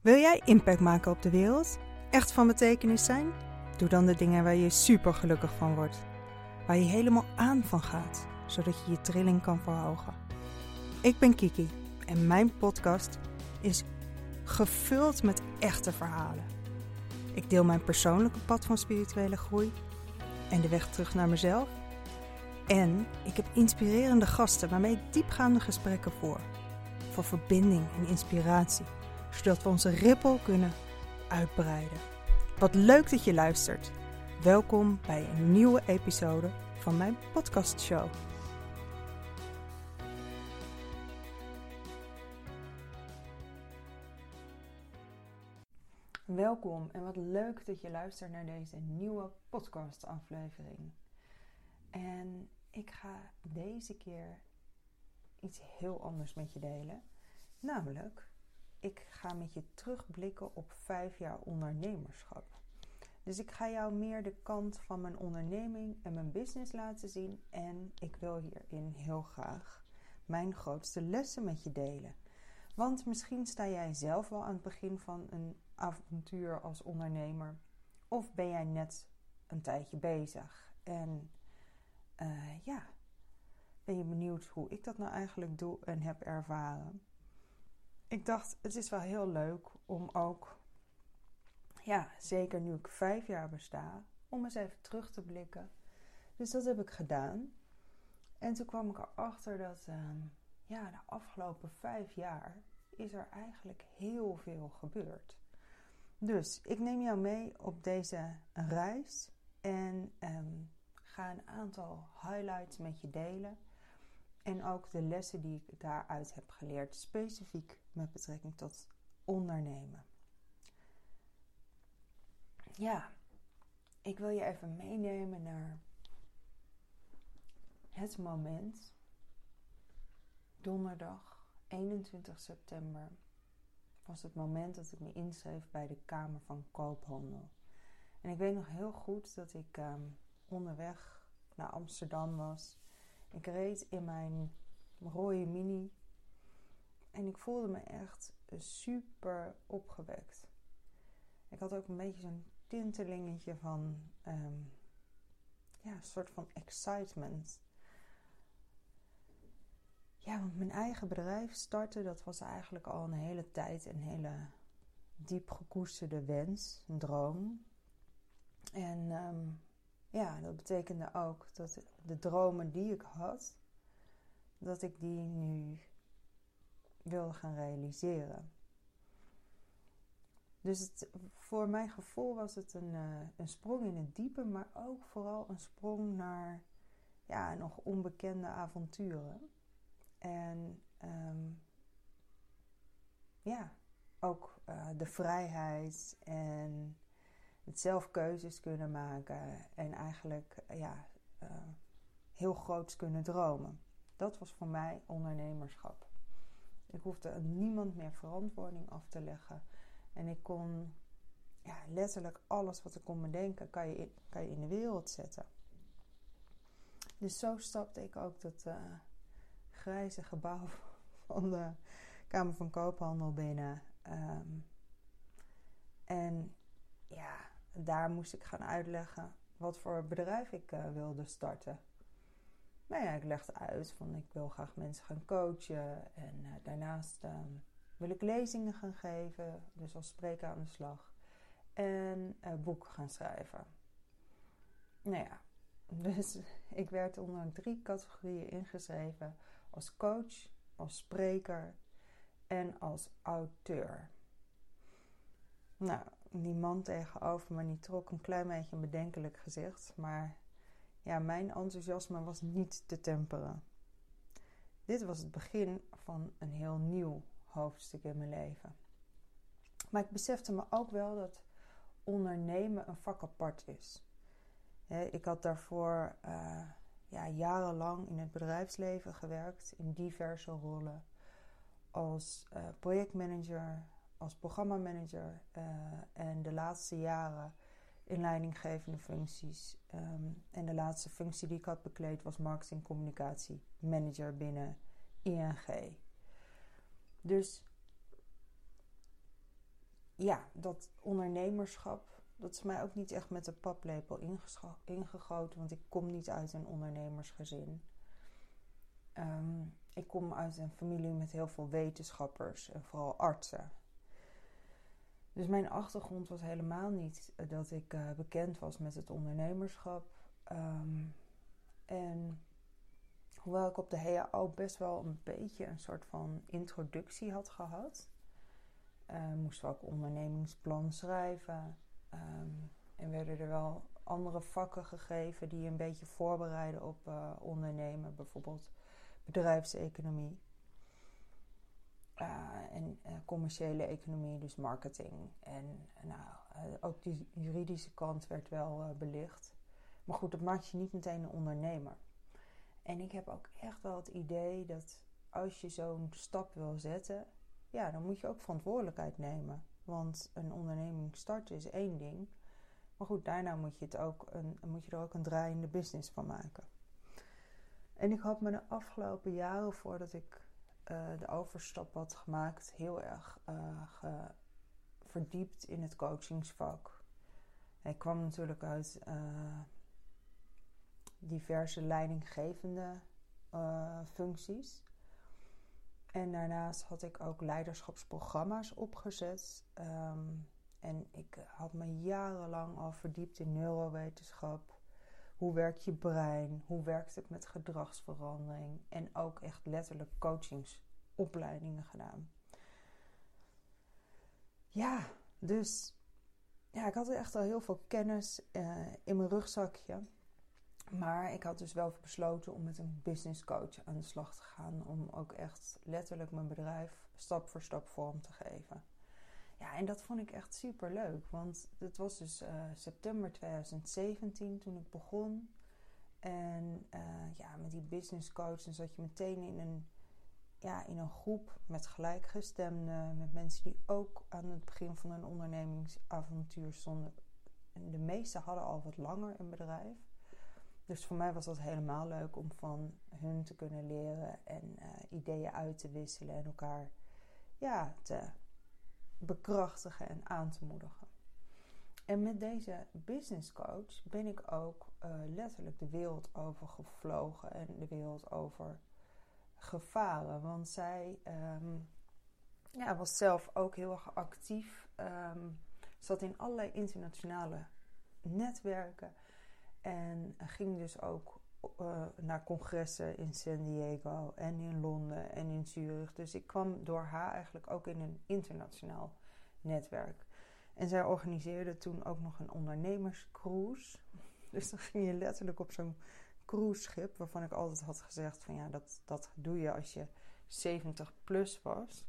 Wil jij impact maken op de wereld? Echt van betekenis zijn? Doe dan de dingen waar je super gelukkig van wordt. Waar je helemaal aan van gaat, zodat je je trilling kan verhogen. Ik ben Kiki en mijn podcast is gevuld met echte verhalen. Ik deel mijn persoonlijke pad van spirituele groei en de weg terug naar mezelf. En ik heb inspirerende gasten waarmee ik diepgaande gesprekken voer. Voor verbinding en inspiratie zodat we onze rippel kunnen uitbreiden. Wat leuk dat je luistert. Welkom bij een nieuwe episode van mijn podcastshow. Welkom en wat leuk dat je luistert naar deze nieuwe podcastaflevering. En ik ga deze keer iets heel anders met je delen. Namelijk ik ga met je terugblikken op vijf jaar ondernemerschap. Dus ik ga jou meer de kant van mijn onderneming en mijn business laten zien. En ik wil hierin heel graag mijn grootste lessen met je delen. Want misschien sta jij zelf wel aan het begin van een avontuur als ondernemer. Of ben jij net een tijdje bezig. En uh, ja, ben je benieuwd hoe ik dat nou eigenlijk doe en heb ervaren ik dacht, het is wel heel leuk om ook, ja, zeker nu ik vijf jaar besta, om eens even terug te blikken. Dus dat heb ik gedaan. En toen kwam ik erachter dat, uh, ja, de afgelopen vijf jaar is er eigenlijk heel veel gebeurd. Dus ik neem jou mee op deze reis en um, ga een aantal highlights met je delen. En ook de lessen die ik daaruit heb geleerd, specifiek met betrekking tot ondernemen. Ja, ik wil je even meenemen naar het moment, donderdag 21 september, was het moment dat ik me inschreef bij de Kamer van Koophandel. En ik weet nog heel goed dat ik ehm, onderweg naar Amsterdam was. Ik reed in mijn rode mini en ik voelde me echt super opgewekt. Ik had ook een beetje zo'n tintelingetje van, um, ja, een soort van excitement. Ja, want mijn eigen bedrijf starten, dat was eigenlijk al een hele tijd een hele diep gekoesterde wens, een droom. En ehm, ja, dat betekende ook dat de dromen die ik had, dat ik die nu wil gaan realiseren. Dus voor mijn gevoel was het een, uh, een sprong in het diepe, maar ook vooral een sprong naar ja, nog onbekende avonturen. En um, ja, ook uh, de vrijheid en het zelf keuzes kunnen maken en eigenlijk ja, uh, heel groots kunnen dromen. Dat was voor mij ondernemerschap. Ik hoefde niemand meer verantwoording af te leggen. En ik kon ja, letterlijk alles wat ik kon bedenken, kan je, in, kan je in de wereld zetten. Dus zo stapte ik ook dat uh, grijze gebouw van de Kamer van Koophandel binnen. Um, en ja, daar moest ik gaan uitleggen wat voor bedrijf ik uh, wilde starten nou ja, ik legde uit van ik wil graag mensen gaan coachen. En uh, daarnaast uh, wil ik lezingen gaan geven, dus als spreker aan de slag. En uh, boeken gaan schrijven. Nou ja, dus ik werd onder drie categorieën ingeschreven. Als coach, als spreker en als auteur. Nou, die man tegenover me die trok een klein beetje een bedenkelijk gezicht. Maar ja, mijn enthousiasme was niet te temperen. Dit was het begin van een heel nieuw hoofdstuk in mijn leven. Maar ik besefte me ook wel dat ondernemen een vak apart is. ik had daarvoor uh, ja, jarenlang in het bedrijfsleven gewerkt, in diverse rollen. Als uh, projectmanager, als programmamanager uh, en de laatste jaren in leidinggevende functies. Um, en de laatste functie die ik had bekleed was marketing communicatie manager binnen ING. Dus ja, dat ondernemerschap, dat is mij ook niet echt met de paplepel ingegoten, want ik kom niet uit een ondernemersgezin. Ehm, ik kom uit een familie met heel veel wetenschappers en vooral artsen. Dus mijn achtergrond was helemaal niet dat ik uh, bekend was met het ondernemerschap. Ehm, en hoewel ik op de HAO best wel een beetje een soort van introductie had gehad, uh, moesten we ook ondernemingsplan schrijven. Ehm, en werden er wel andere vakken gegeven die een beetje voorbereiden op ondernemen, bijvoorbeeld bedrijfseconomie. Uh, en commerciële economie, dus marketing. En nou, ook die juridische kant werd wel belicht. Maar goed, dat maakt je niet meteen een ondernemer. En ik heb ook echt wel het idee dat als je zo'n stap wil zetten, ja, dan moet je ook verantwoordelijkheid nemen. Want een onderneming starten is één ding. Maar goed, daarna moet je, het ook een, moet je er ook een draaiende business van maken. En ik had me de afgelopen jaren voordat ik uh, de overstap had gemaakt, heel erg uh, verdiept in het coachingsvak. Ik kwam natuurlijk uit uh, diverse leidinggevende functies. En daarnaast had ik ook leiderschapsprogramma's opgezet. Ehm, en ik had me jarenlang al verdiept in neurowetenschap. Hoe werkt je brein? Hoe werkt het met gedragsverandering? En ook echt letterlijk coachingsopleidingen gedaan. Ja, dus ja, ik had echt al heel veel kennis uh, in mijn rugzakje. Maar ik had dus wel besloten om met een business coach aan de slag te gaan. Om ook echt letterlijk mijn bedrijf stap voor stap vorm te geven. Ja, en dat vond ik echt super leuk. Want het was dus uh, september 2017 toen ik begon. En uh, ja, met die business coach dan zat je meteen in een, ja, in een groep met gelijkgestemden. Met mensen die ook aan het begin van een ondernemingsavontuur stonden. En de meesten hadden al wat langer een bedrijf. Dus voor mij was dat helemaal leuk om van hun te kunnen leren en uh, ideeën uit te wisselen en elkaar ja, te bekrachtigen en aan te moedigen. En met deze business coach ben ik ook uh, letterlijk de wereld over gevlogen en de wereld over gevaren. Want zij um, ja, was zelf ook heel erg actief. Um, zat in allerlei internationale netwerken. En ging dus ook uh, naar congressen in San Diego en in Londen en in Zurich. Dus ik kwam door haar eigenlijk ook in een internationaal netwerk. En zij organiseerde toen ook nog een ondernemerscruise. Dus dan ging je letterlijk op zo'n cruiseschip, waarvan ik altijd had gezegd: van ja, dat, dat doe je als je 70 plus was.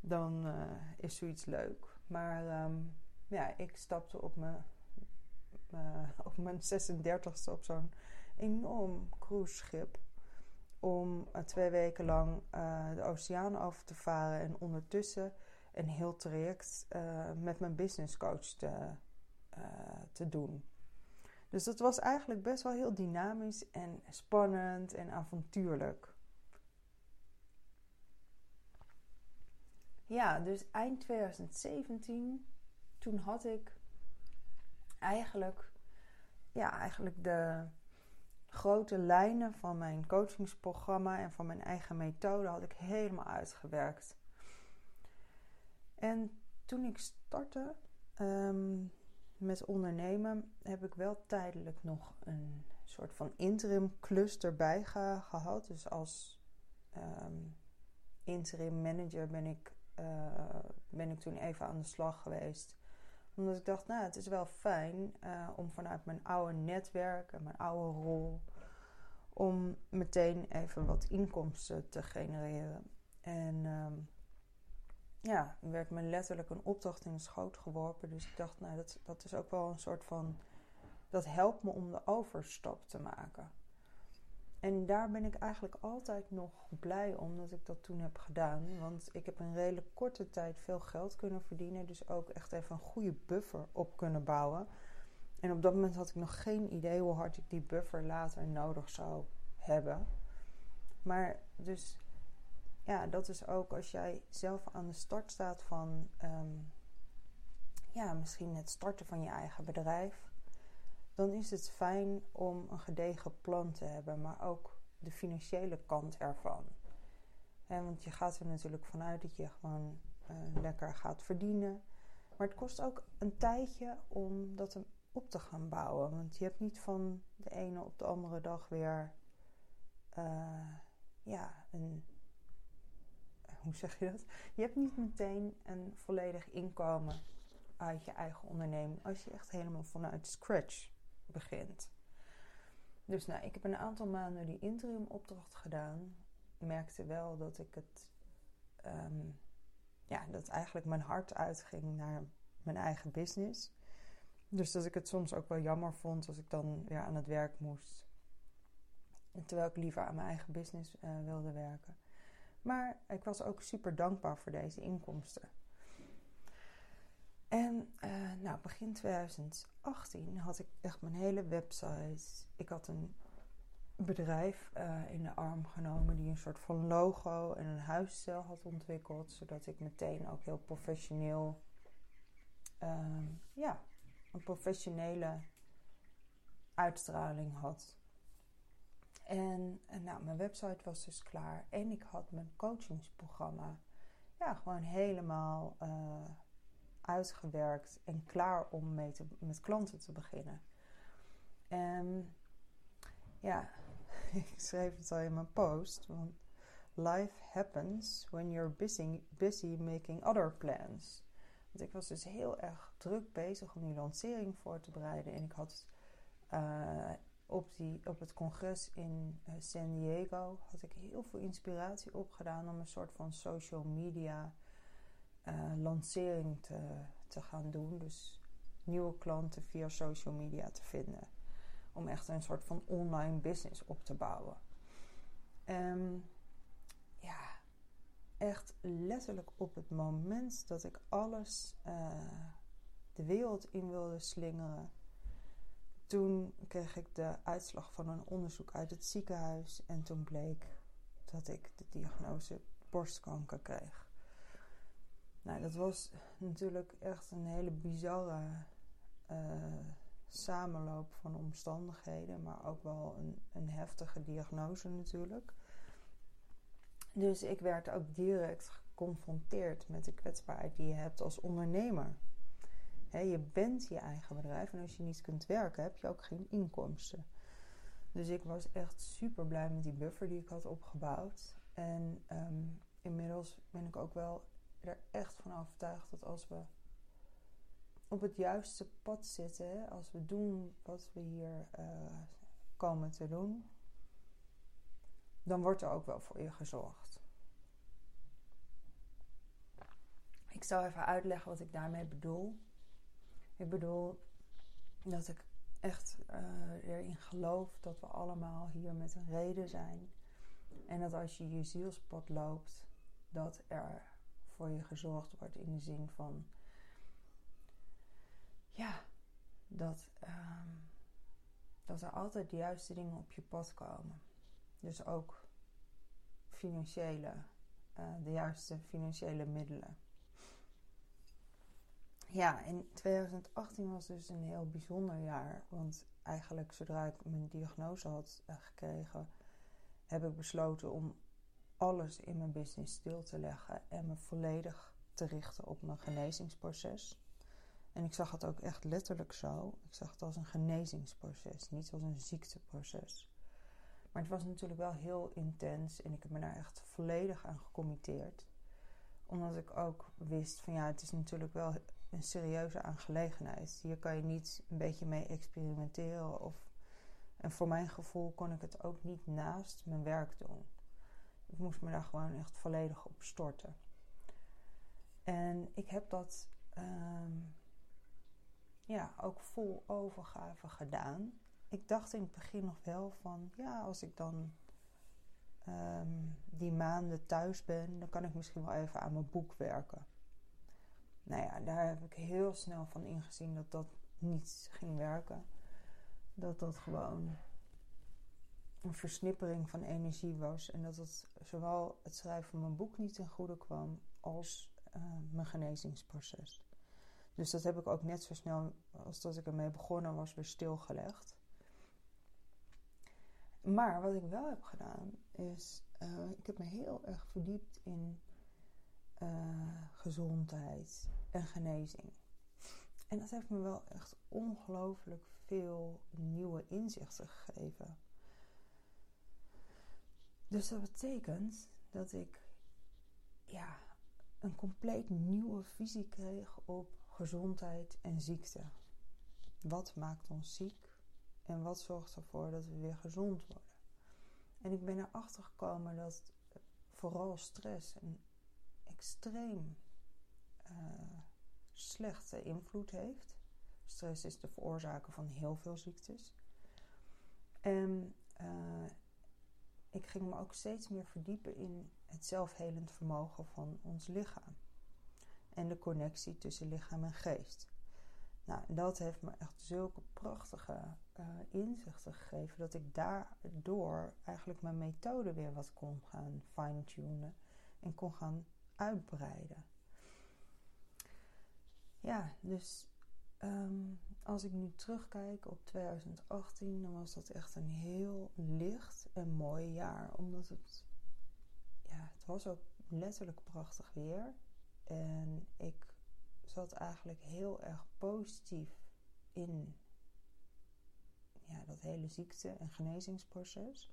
Dan uh, is zoiets leuk. Maar um, ja, ik stapte op mijn uh, op mijn 36e op zo'n enorm cruiseschip. Om uh, twee weken lang uh, de oceaan over te varen en ondertussen een heel traject met mijn business coach te, te doen. Dus dat was eigenlijk best wel heel dynamisch en spannend en avontuurlijk. Ja, dus eind 2017, toen had ik eigenlijk, ja, eigenlijk de grote lijnen van mijn coachingsprogramma en van mijn eigen methode had ik helemaal uitgewerkt. En toen ik startte ehm, met ondernemen, heb ik wel tijdelijk nog een soort van interim klus erbij gehad. Dus als ehm, interim manager ben ik, uh, ben ik toen even aan de slag geweest omdat ik dacht, nou, het is wel fijn uh, om vanuit mijn oude netwerk en mijn oude rol. om meteen even wat inkomsten te genereren. En um, ja, werd me letterlijk een opdracht in de schoot geworpen. Dus ik dacht, nou, dat, dat is ook wel een soort van. Dat helpt me om de overstap te maken. En daar ben ik eigenlijk altijd nog blij om dat ik dat toen heb gedaan. Want ik heb in redelijk korte tijd veel geld kunnen verdienen. Dus ook echt even een goede buffer op kunnen bouwen. En op dat moment had ik nog geen idee hoe hard ik die buffer later nodig zou hebben. Maar dus ja, dat is ook als jij zelf aan de start staat van, um, ja, misschien het starten van je eigen bedrijf, dan is het fijn om een gedegen plan te hebben, maar ook de financiële kant ervan. want je gaat er natuurlijk vanuit dat je gewoon uh, lekker gaat verdienen. Maar het kost ook een tijdje om dat op te gaan bouwen. Want je hebt niet van de ene op de andere dag weer uh, ja, een. Hoe zeg je dat? Je hebt niet meteen een volledig inkomen uit je eigen onderneming als je echt helemaal vanuit scratch begint. Dus nou, ik heb een aantal maanden die interim opdracht gedaan. Merkte wel dat ik het. Ehm, ja, dat eigenlijk mijn hart uitging naar mijn eigen business. Dus dat ik het soms ook wel jammer vond als ik dan weer aan het werk moest. Terwijl ik liever aan mijn eigen business uh, wilde werken. Maar ik was ook super dankbaar voor deze inkomsten. En uh, nou, begin 2018 had ik echt mijn hele website. Ik had een bedrijf uh, in de arm genomen die een soort van logo en een huisstijl had ontwikkeld. Zodat ik meteen ook heel professioneel, uh, ja, een professionele uitstraling had. En, en nou, mijn website was dus klaar. En ik had mijn coachingsprogramma ja, gewoon helemaal uitgewerkt en klaar om mee te, met klanten te beginnen. En ja, ik schreef het al in mijn post. Want life happens when you're busy, busy making other plans. Want ik was dus heel erg druk bezig om die lancering voor te bereiden. En ik had uh, op, die, op het congres in uh, San Diego had ik heel veel inspiratie opgedaan om een soort van social media uh, lancering te, te gaan doen. Dus nieuwe klanten via social media te vinden. Om echt een soort van online business op te bouwen. Um, ja, echt letterlijk op het moment dat ik alles uh, de wereld in wilde slingeren. Toen kreeg ik de uitslag van een onderzoek uit het ziekenhuis. En toen bleek dat ik de diagnose borstkanker kreeg. Nou, dat was natuurlijk echt een hele bizarre uh, samenloop van omstandigheden, maar ook wel een, een heftige diagnose natuurlijk. Dus ik werd ook direct geconfronteerd met de kwetsbaarheid die je hebt als ondernemer. je bent je eigen bedrijf en als je niet kunt werken, heb je ook geen inkomsten. Dus ik was echt super blij met die buffer die ik had opgebouwd. En ehm, inmiddels ben ik ook wel er echt van overtuigd dat als we op het juiste pad zitten, als we doen wat we hier uh, komen te doen, dan wordt er ook wel voor je gezorgd. Ik zal even uitleggen wat ik daarmee bedoel. Ik bedoel dat ik echt uh, erin geloof dat we allemaal hier met een reden zijn. En dat als je je zielspad loopt, dat er voor je gezorgd wordt in de zin van ja, dat, um, dat er altijd de juiste dingen op je pad komen. Dus ook financiële, uh, de juiste financiële middelen. Ja, in 2018 was dus een heel bijzonder jaar. Want eigenlijk zodra ik mijn diagnose had uh, gekregen, heb ik besloten om alles in mijn business stil te leggen en me volledig te richten op mijn genezingsproces. En ik zag het ook echt letterlijk zo. Ik zag het als een genezingsproces, niet als een ziekteproces. Maar het was natuurlijk wel heel intens en ik heb me daar echt volledig aan gecommitteerd. Omdat ik ook wist van ja, het is natuurlijk wel een serieuze aangelegenheid. Hier kan je niet een beetje mee experimenteren. Of... En voor mijn gevoel kon ik het ook niet naast mijn werk doen. Ik moest me daar gewoon echt volledig op storten. En ik heb dat ehm, ja, ook vol overgave gedaan. Ik dacht in het begin nog wel van, ja, als ik dan ehm, die maanden thuis ben, dan kan ik misschien wel even aan mijn boek werken. Nou ja, daar heb ik heel snel van ingezien dat dat niet ging werken. Dat dat gewoon een versnippering van energie was. En dat het zowel het schrijven van mijn boek niet ten goede kwam als uh, mijn genezingsproces. Dus dat heb ik ook net zo snel als dat ik ermee begonnen was weer stilgelegd. Maar wat ik wel heb gedaan is, uh, ik heb me heel erg verdiept in uh, gezondheid en genezing. En dat heeft me wel echt ongelooflijk veel nieuwe inzichten gegeven. Dus dat betekent dat ik ja, een compleet nieuwe visie kreeg op gezondheid en ziekte. Wat maakt ons ziek en wat zorgt ervoor dat we weer gezond worden? En ik ben erachter gekomen dat vooral stress een extreem uh, slechte invloed heeft. Stress is de veroorzaker van heel veel ziektes. En uh, ik ging me ook steeds meer verdiepen in het zelfhelend vermogen van ons lichaam. En de connectie tussen lichaam en geest. Nou, dat heeft me echt zulke prachtige uh, inzichten gegeven dat ik daardoor eigenlijk mijn methode weer wat kon gaan fine-tunen en kon gaan uitbreiden. Ja, dus um, als ik nu terugkijk op 2018, dan was dat echt een heel licht en mooi jaar. Omdat het, ja, het was ook letterlijk prachtig weer. En ik zat eigenlijk heel erg positief in ja, dat hele ziekte- en genezingsproces.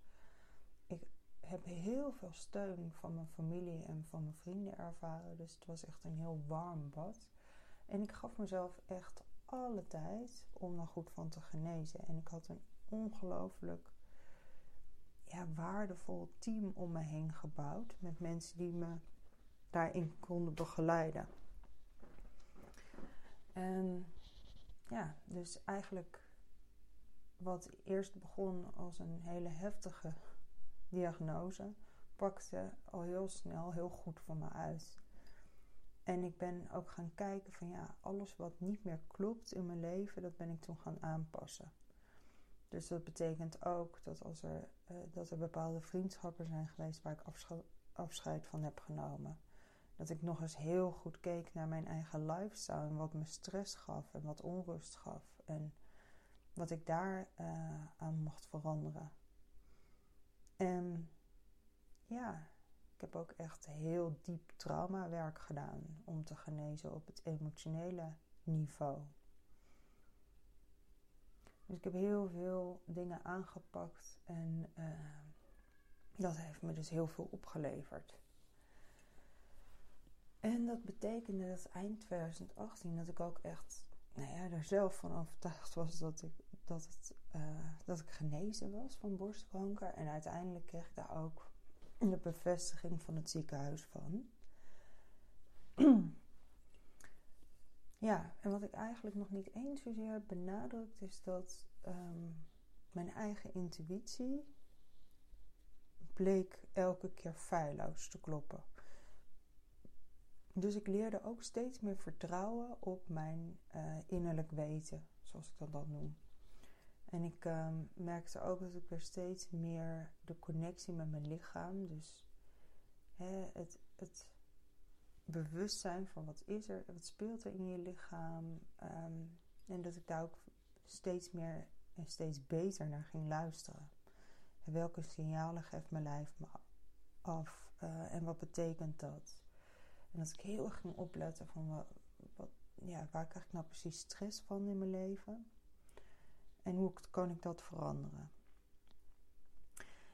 Ik heb heel veel steun van mijn familie en van mijn vrienden ervaren. Dus het was echt een heel warm bad. En ik gaf mezelf echt alle tijd om daar goed van te genezen. En ik had een ongelooflijk ja, waardevol team om me heen gebouwd. Met mensen die me daarin konden begeleiden. En ja, dus eigenlijk wat eerst begon als een hele heftige diagnose, pakte al heel snel heel goed voor me uit. En ik ben ook gaan kijken van ja, alles wat niet meer klopt in mijn leven, dat ben ik toen gaan aanpassen. Dus dat betekent ook dat als er, uh, dat er bepaalde vriendschappen zijn geweest waar ik afscheid van heb genomen. Dat ik nog eens heel goed keek naar mijn eigen lifestyle en wat me stress gaf en wat onrust gaf. En wat ik daar uh, aan mocht veranderen. En ja, ik heb ook echt heel diep traumawerk gedaan om te genezen op het emotionele niveau. Dus ik heb heel veel dingen aangepakt en uh, dat heeft me dus heel veel opgeleverd. En dat betekende dat eind 2018 dat ik ook echt nou ja, er zelf van overtuigd was dat ik, dat, het, uh, dat ik genezen was van borstkanker. En uiteindelijk kreeg ik daar ook de bevestiging van het ziekenhuis van. ja, en wat ik eigenlijk nog niet eens zozeer benadrukt is dat um, mijn eigen intuïtie bleek elke keer feilloos te kloppen. Dus ik leerde ook steeds meer vertrouwen op mijn uh, innerlijk weten, zoals ik dat dan noem. En ik um, merkte ook dat ik weer steeds meer de connectie met mijn lichaam, dus hè, het, het bewustzijn van wat is er, wat speelt er in je lichaam, um, en dat ik daar ook steeds meer en steeds beter naar ging luisteren. En welke signalen geeft mijn lijf me af uh, en wat betekent dat? En dat ik heel erg ging opletten van wat, wat, ja, waar krijg ik nou precies stress van in mijn leven? En hoe kan ik dat veranderen?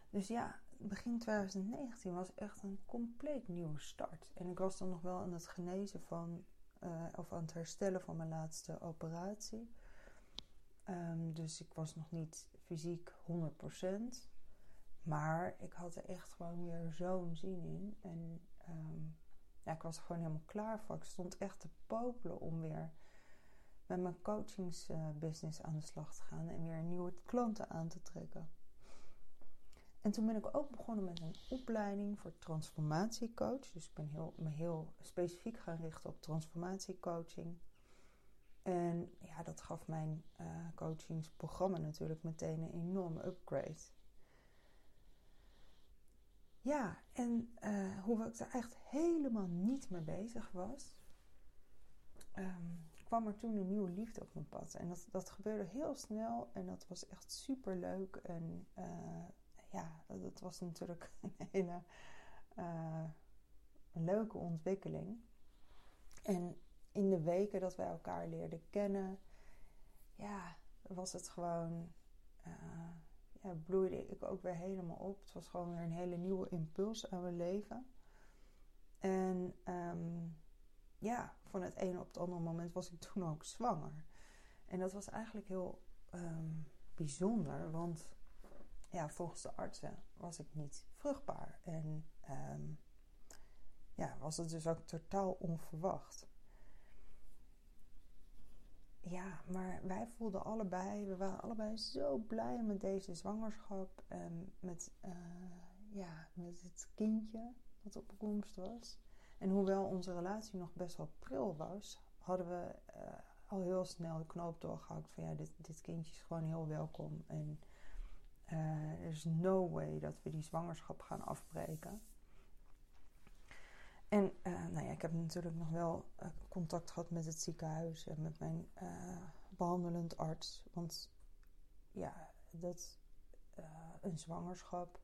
Dus ja, begin 2019 was echt een compleet nieuwe start. En ik was dan nog wel aan het genezen van, uh, of aan het herstellen van mijn laatste operatie. Um, dus ik was nog niet fysiek 100%. Maar ik had er echt gewoon weer zo'n zin in. En um, ja, ik was er gewoon helemaal klaar voor. Ik stond echt te popelen om weer met mijn coachingsbusiness aan de slag te gaan en weer nieuwe klanten aan te trekken. En toen ben ik ook begonnen met een opleiding voor transformatiecoach. Dus ik ben heel, me heel specifiek gaan richten op transformatiecoaching. En ja, dat gaf mijn uh, coachingsprogramma natuurlijk meteen een enorme upgrade. Ja, en uh, hoewel ik daar echt helemaal niet mee bezig was, um, kwam er toen een nieuwe liefde op mijn pad. En dat, dat gebeurde heel snel en dat was echt super leuk. En uh, ja, dat was natuurlijk een hele uh, leuke ontwikkeling. En in de weken dat wij elkaar leerden kennen, ja, was het gewoon, uh, ja, bloeide ik ook weer helemaal op. Het was gewoon weer een hele nieuwe impuls aan mijn leven. En um, ja, van het ene op het andere moment was ik toen ook zwanger. En dat was eigenlijk heel um, bijzonder, want ja, volgens de artsen was ik niet vruchtbaar. En um, ja, was het dus ook totaal onverwacht. Ja, maar wij voelden allebei, we waren allebei zo blij met deze zwangerschap en met, uh, ja, met het kindje dat op komst was. En hoewel onze relatie nog best wel pril was, hadden we uh, al heel snel de knoop doorgehakt van ja, dit, dit kindje is gewoon heel welkom. En uh, er is no way dat we die zwangerschap gaan afbreken. En uh, nou ja, ik heb natuurlijk nog wel contact gehad met het ziekenhuis en met mijn behandelend arts. Want ja, dat, een zwangerschap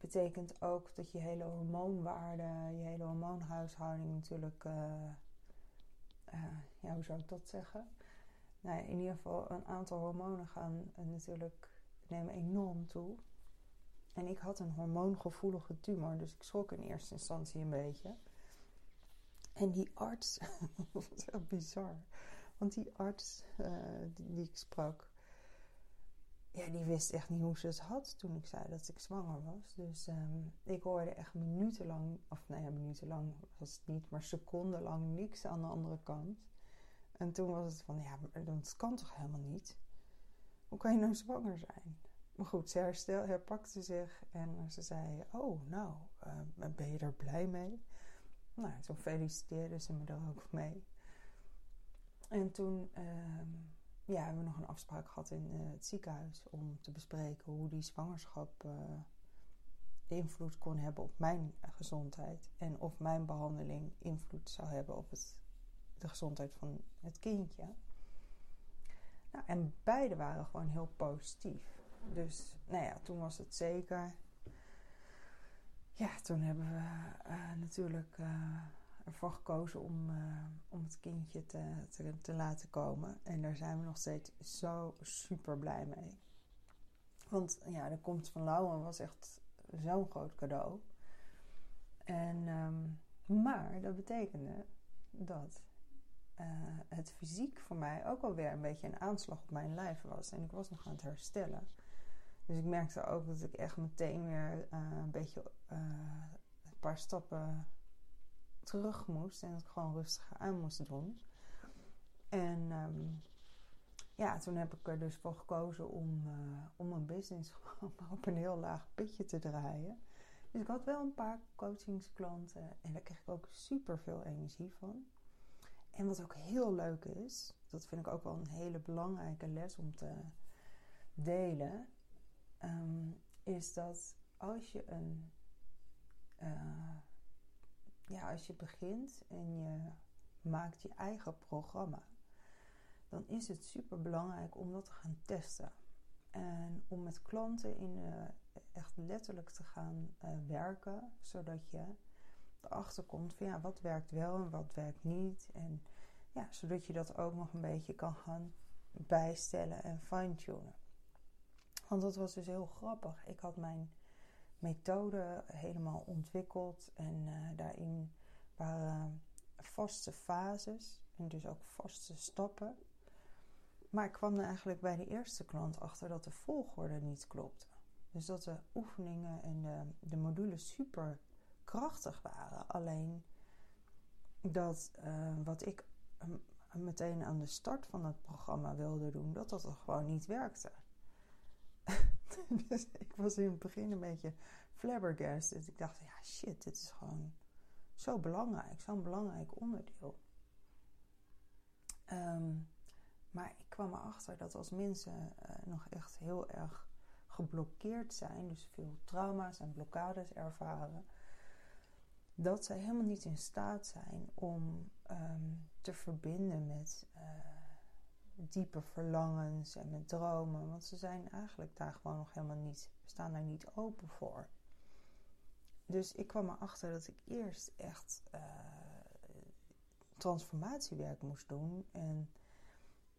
betekent ook dat je hele hormoonwaarde, je hele hormoonhuishouding natuurlijk, uh, uh, ja, hoe zou ik dat zeggen? Nou, in ieder geval, een aantal hormonen gaan uh, natuurlijk nemen enorm toe. En ik had een hormoongevoelige tumor, dus ik schrok in eerste instantie een beetje. En die arts, dat was echt bizar. Want die arts die ik sprak, ja, die wist echt niet hoe ze het had toen ik zei dat ik zwanger was. Dus um, ik hoorde echt minutenlang, of nou ja, minutenlang was het niet, maar secondenlang niks aan de andere kant. En toen was het van, ja, dat kan toch helemaal niet? Hoe kan je nou zwanger zijn? Maar goed, ze herstel, herpakte zich en ze zei, oh, nou, uh, ben je er blij mee? Nou, toen feliciteerde ze me er ook mee. En toen... Um, ja, hebben we nog een afspraak gehad in uh, het ziekenhuis om te bespreken hoe die zwangerschap uh, invloed kon hebben op mijn gezondheid en of mijn behandeling invloed zou hebben op het, de gezondheid van het kindje. Nou, en beide waren gewoon heel positief. Dus nou ja, toen was het zeker. Ja, toen hebben we uh, natuurlijk ervoor gekozen om, uh, om het kindje te, te, te, laten komen. En daar zijn we nog steeds zo super blij mee. Want ja, de komst van Lauwen was echt zo'n groot cadeau. En, um, maar dat betekende dat uh, het fysiek voor mij ook alweer een beetje een aanslag op mijn lijf was. En ik was nog aan het herstellen. Dus ik merkte ook dat ik echt meteen weer uh, een beetje een paar stappen terug moest en het gewoon rustig aan moest doen. En um, ja, toen heb ik er dus voor gekozen om, uh, om mijn business gewoon op een heel laag pitje te draaien. Dus ik had wel een paar coachingsklanten en daar kreeg ik ook super veel energie van. En wat ook heel leuk is, dat vind ik ook wel een hele belangrijke les om te delen, um, is dat als je een uh, ja, als je begint en je maakt je eigen programma, dan is het super belangrijk om dat te gaan testen. En om met klanten in, uh, echt letterlijk te gaan uh, werken, zodat je erachter komt van ja, wat werkt wel en wat werkt niet. En ja, zodat je dat ook nog een beetje kan gaan bijstellen en fine-tunen. Want dat was dus heel grappig. Ik had mijn methode helemaal ontwikkeld. En uh, daarin waren vaste fases en dus ook vaste stappen. Maar ik kwam er eigenlijk bij de eerste klant achter dat de volgorde niet klopte. Dus dat de oefeningen en de, de modules super krachtig waren. Alleen dat uh, wat ik meteen aan de start van het programma wilde doen, dat dat gewoon niet werkte. dus ik was in het begin een beetje flabbergasted. Dus ik dacht, ja shit, dit is gewoon zo belangrijk. Zo'n belangrijk onderdeel. Um, maar ik kwam erachter dat als mensen uh, nog echt heel erg geblokkeerd zijn, dus veel trauma's en blokkades ervaren, dat zij helemaal niet in staat zijn om um, te verbinden met uh, diepe verlangens en met dromen. Want ze zijn eigenlijk daar gewoon nog helemaal niet, staan daar niet open voor. Dus ik kwam erachter dat ik eerst echt uh, transformatiewerk moest doen. En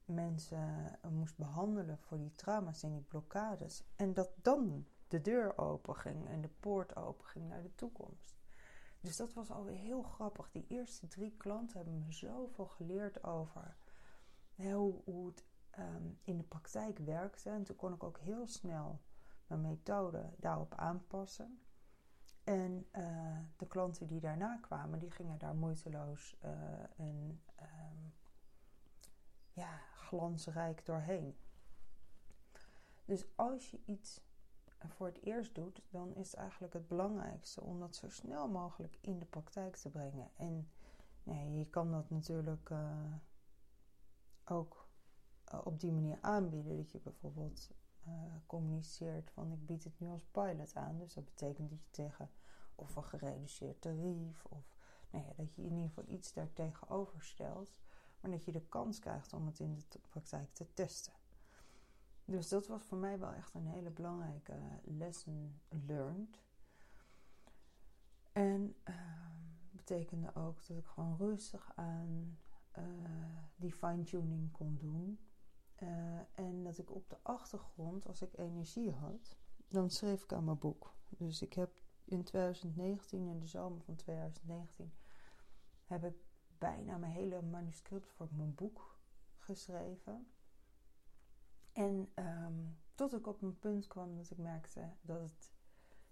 mensen moest behandelen voor die trauma's en die blokkades. En dat dan de deur open ging en de poort open ging naar de toekomst. Dus dat was alweer heel grappig. Die eerste drie klanten hebben me zoveel geleerd over hoe, het ehm, in de praktijk werkte. En toen kon ik ook heel snel mijn methode daarop aanpassen. En uh, de klanten die daarna kwamen, die gingen daar moeiteloos uh, en um, ja, glansrijk doorheen. Dus als je iets voor het eerst doet, dan is het eigenlijk het belangrijkste om dat zo snel mogelijk in de praktijk te brengen. En nee, je kan dat natuurlijk uh, ook uh, op die manier aanbieden. Dat je bijvoorbeeld uh, communiceert van ik bied het nu als pilot aan. Dus dat betekent dat je tegen of een gereduceerd tarief of nou ja, dat je in ieder geval iets daar tegenover stelt. Maar dat je de kans krijgt om het in de praktijk te testen. Dus dat was voor mij wel echt een hele belangrijke lesson learned. En uh, betekende ook dat ik gewoon rustig aan uh, die fine-tuning kon doen. Uh, en dat ik op de achtergrond, als ik energie had, dan schreef ik aan mijn boek. Dus ik heb in 2019, in de zomer van 2019, heb ik bijna mijn hele manuscript voor mijn boek geschreven. En um, tot ik op een punt kwam dat ik merkte dat het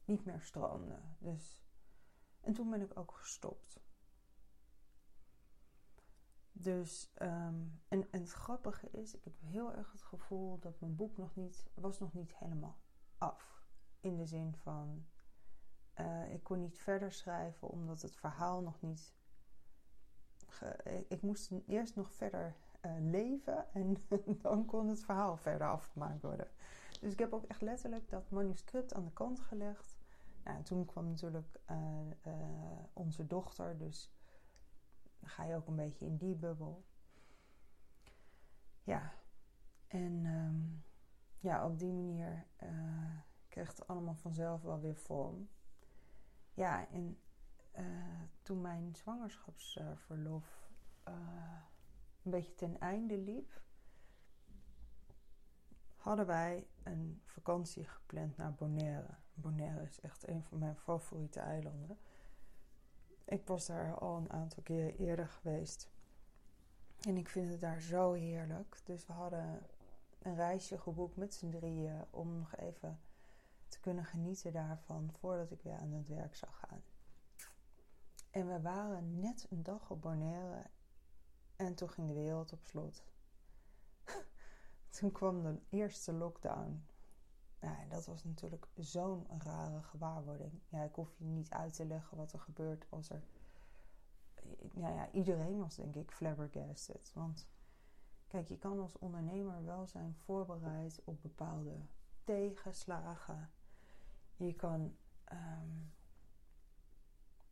niet meer stroomde. Dus, en toen ben ik ook gestopt. Dus, um, en, en het grappige is, ik heb heel erg het gevoel dat mijn boek nog niet, was nog niet helemaal af. In de zin van, uh, ik kon niet verder schrijven omdat het verhaal nog niet. Ik moest eerst nog verder uh, leven en dan kon het verhaal verder afgemaakt worden. Dus ik heb ook echt letterlijk dat manuscript aan de kant gelegd. Nou, en toen kwam natuurlijk uh, onze dochter, dus dan ga je ook een beetje in die bubbel. Ja, en um, ja, op die manier kreeg het allemaal vanzelf wel weer vorm. Ja, en toen mijn zwangerschapsverlof een beetje ten einde liep, hadden wij een vakantie gepland naar Bonaire. Bonaire is echt een van mijn favoriete eilanden. Ik was daar al een aantal keer eerder geweest. En ik vind het daar zo heerlijk. Dus we hadden een reisje geboekt met z'n drieën om nog even te kunnen genieten daarvan voordat ik weer aan het werk zou gaan. En we waren net een dag op Bonaire en toen ging de wereld op slot. toen kwam de eerste lockdown. Ja, dat was natuurlijk zo'n rare gewaarwording. Ja, ik hoef je niet uit te leggen wat er gebeurt als er. Nou ja, iedereen was denk ik flabbergasted. Want kijk, je kan als ondernemer wel zijn voorbereid op bepaalde tegenslagen. Je kan um,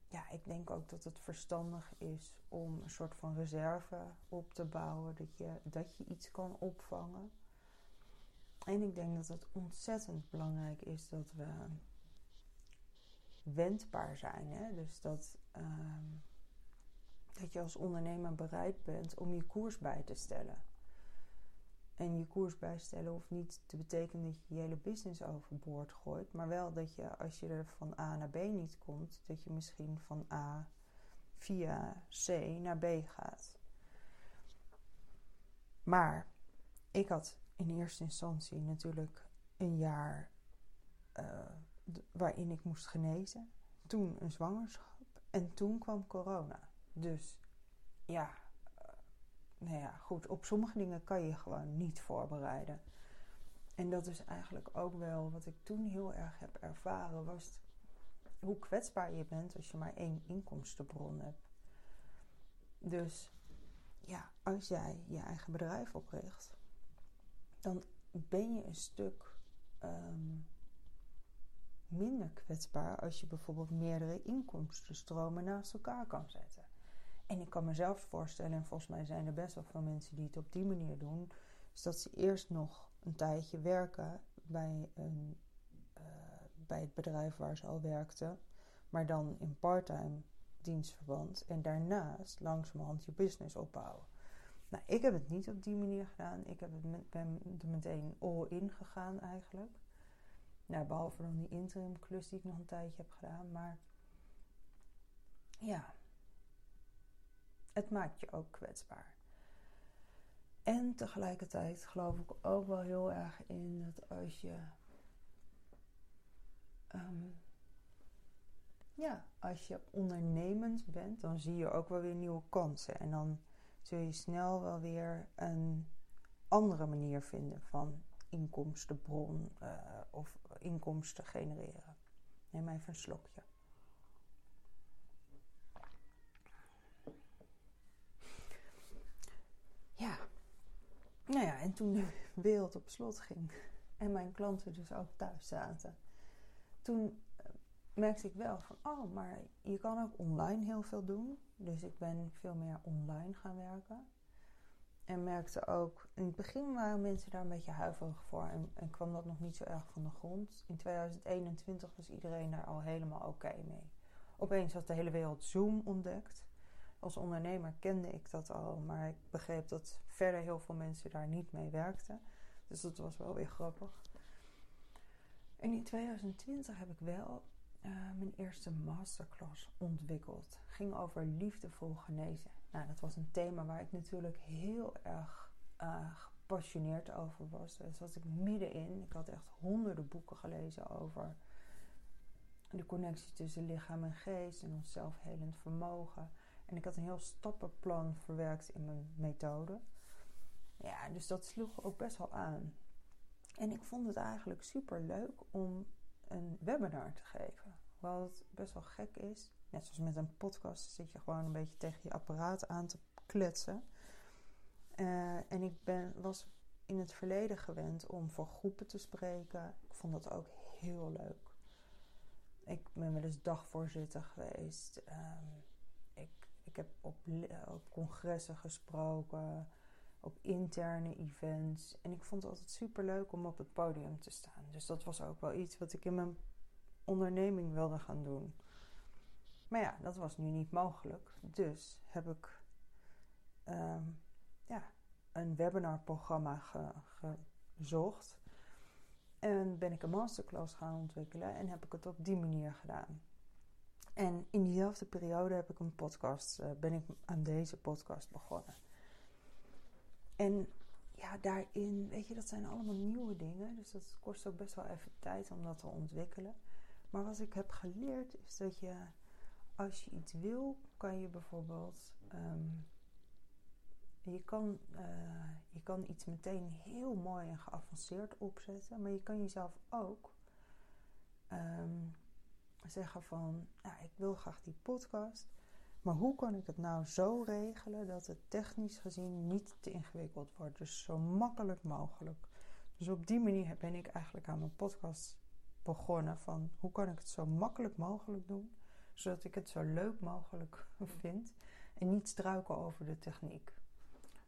ja, ik denk ook dat het verstandig is om een soort van reserve op te bouwen, dat je, dat je iets kan opvangen. En ik denk dat het ontzettend belangrijk is dat we wendbaar zijn. Hè? Dus dat, uh, dat je als ondernemer bereid bent om je koers bij te stellen. En je koers bijstellen hoeft niet te betekenen dat je je hele business overboord gooit. Maar wel dat je als je er van A naar B niet komt, dat je misschien van A via C naar B gaat. Maar ik had in eerste instantie natuurlijk een jaar uh, waarin ik moest genezen. Toen een zwangerschap en toen kwam corona. Dus ja, nou ja, goed, op sommige dingen kan je gewoon niet voorbereiden. En dat is eigenlijk ook wel wat ik toen heel erg heb ervaren, was hoe kwetsbaar je bent als je maar één inkomstenbron hebt. Dus ja, als jij je eigen bedrijf opricht, dan ben je een stuk um, minder kwetsbaar als je bijvoorbeeld meerdere inkomstenstromen naast elkaar kan zetten. En ik kan mezelf voorstellen, en volgens mij zijn er best wel veel mensen die het op die manier doen, is dat ze eerst nog een tijdje werken bij, een, uh, bij het bedrijf waar ze al werkten, maar dan in parttime dienstverband en daarnaast langzamerhand je business opbouwen. Nou, ik heb het niet op die manier gedaan. Ik heb het ben er meteen all in gegaan eigenlijk. Nou, behalve dan die interim klus die ik nog een tijdje heb gedaan. Maar ja, het maakt je ook kwetsbaar. En tegelijkertijd geloof ik ook wel heel erg in dat als je. Um, ja, als je ondernemend bent, dan zie je ook wel weer nieuwe kansen. En dan zul je snel wel weer een andere manier vinden van inkomstenbron uh, of inkomsten genereren. Neem even een slokje. Ja, nou ja, en toen de wereld op slot ging en mijn klanten dus ook thuis zaten, toen merkte ik wel van, oh, maar je kan ook online heel veel doen. Dus ik ben veel meer online gaan werken. En merkte ook, in het begin waren mensen daar een beetje huiverig voor en, en kwam dat nog niet zo erg van de grond. In 2021 was iedereen daar al helemaal oké mee. Opeens had de hele wereld Zoom ontdekt. Als ondernemer kende ik dat al, maar ik begreep dat verder heel veel mensen daar niet mee werkten. Dus dat was wel weer grappig. En in 2020 heb ik wel uh, mijn eerste masterclass ontwikkeld. Ging over liefdevol genezen. Nou, dat was een thema waar ik natuurlijk heel erg uh, gepassioneerd over was. Daar zat ik middenin. Ik had echt honderden boeken gelezen over de connectie tussen lichaam en geest en ons zelfhelend vermogen. En ik had een heel stappenplan verwerkt in mijn methode. Ja, dus dat sloeg ook best wel aan. En ik vond het eigenlijk super leuk om een webinar te geven. Wat best wel gek is. Net zoals met een podcast zit je gewoon een beetje tegen je apparaat aan te kletsen. Uh, en ik ben, was in het verleden gewend om voor groepen te spreken. Ik vond dat ook heel leuk. Ik ben wel eens dagvoorzitter geweest. Um, ik, ik heb op, op congressen gesproken op interne events. En ik vond het altijd super leuk om op het podium te staan. Dus dat was ook wel iets wat ik in mijn onderneming wilde gaan doen. Maar ja, dat was nu niet mogelijk. Dus heb ik um, ja, een webinarprogramma ge, gezocht. En ben ik een masterclass gaan ontwikkelen en heb ik het op die manier gedaan. En in diezelfde periode heb ik een podcast, uh, ben ik aan deze podcast begonnen. En ja, daarin, weet je, dat zijn allemaal nieuwe dingen. Dus dat kost ook best wel even tijd om dat te ontwikkelen. Maar wat ik heb geleerd is dat je, als je iets wil, kan je bijvoorbeeld. Um, je, kan, uh, je kan iets meteen heel mooi en geavanceerd opzetten. Maar je kan jezelf ook um, zeggen van, ja, ik wil graag die podcast. Maar hoe kan ik het nou zo regelen dat het technisch gezien niet te ingewikkeld wordt? Dus zo makkelijk mogelijk. Dus op die manier ben ik eigenlijk aan mijn podcast begonnen. Van hoe kan ik het zo makkelijk mogelijk doen, zodat ik het zo leuk mogelijk vind. En niet struiken over de techniek.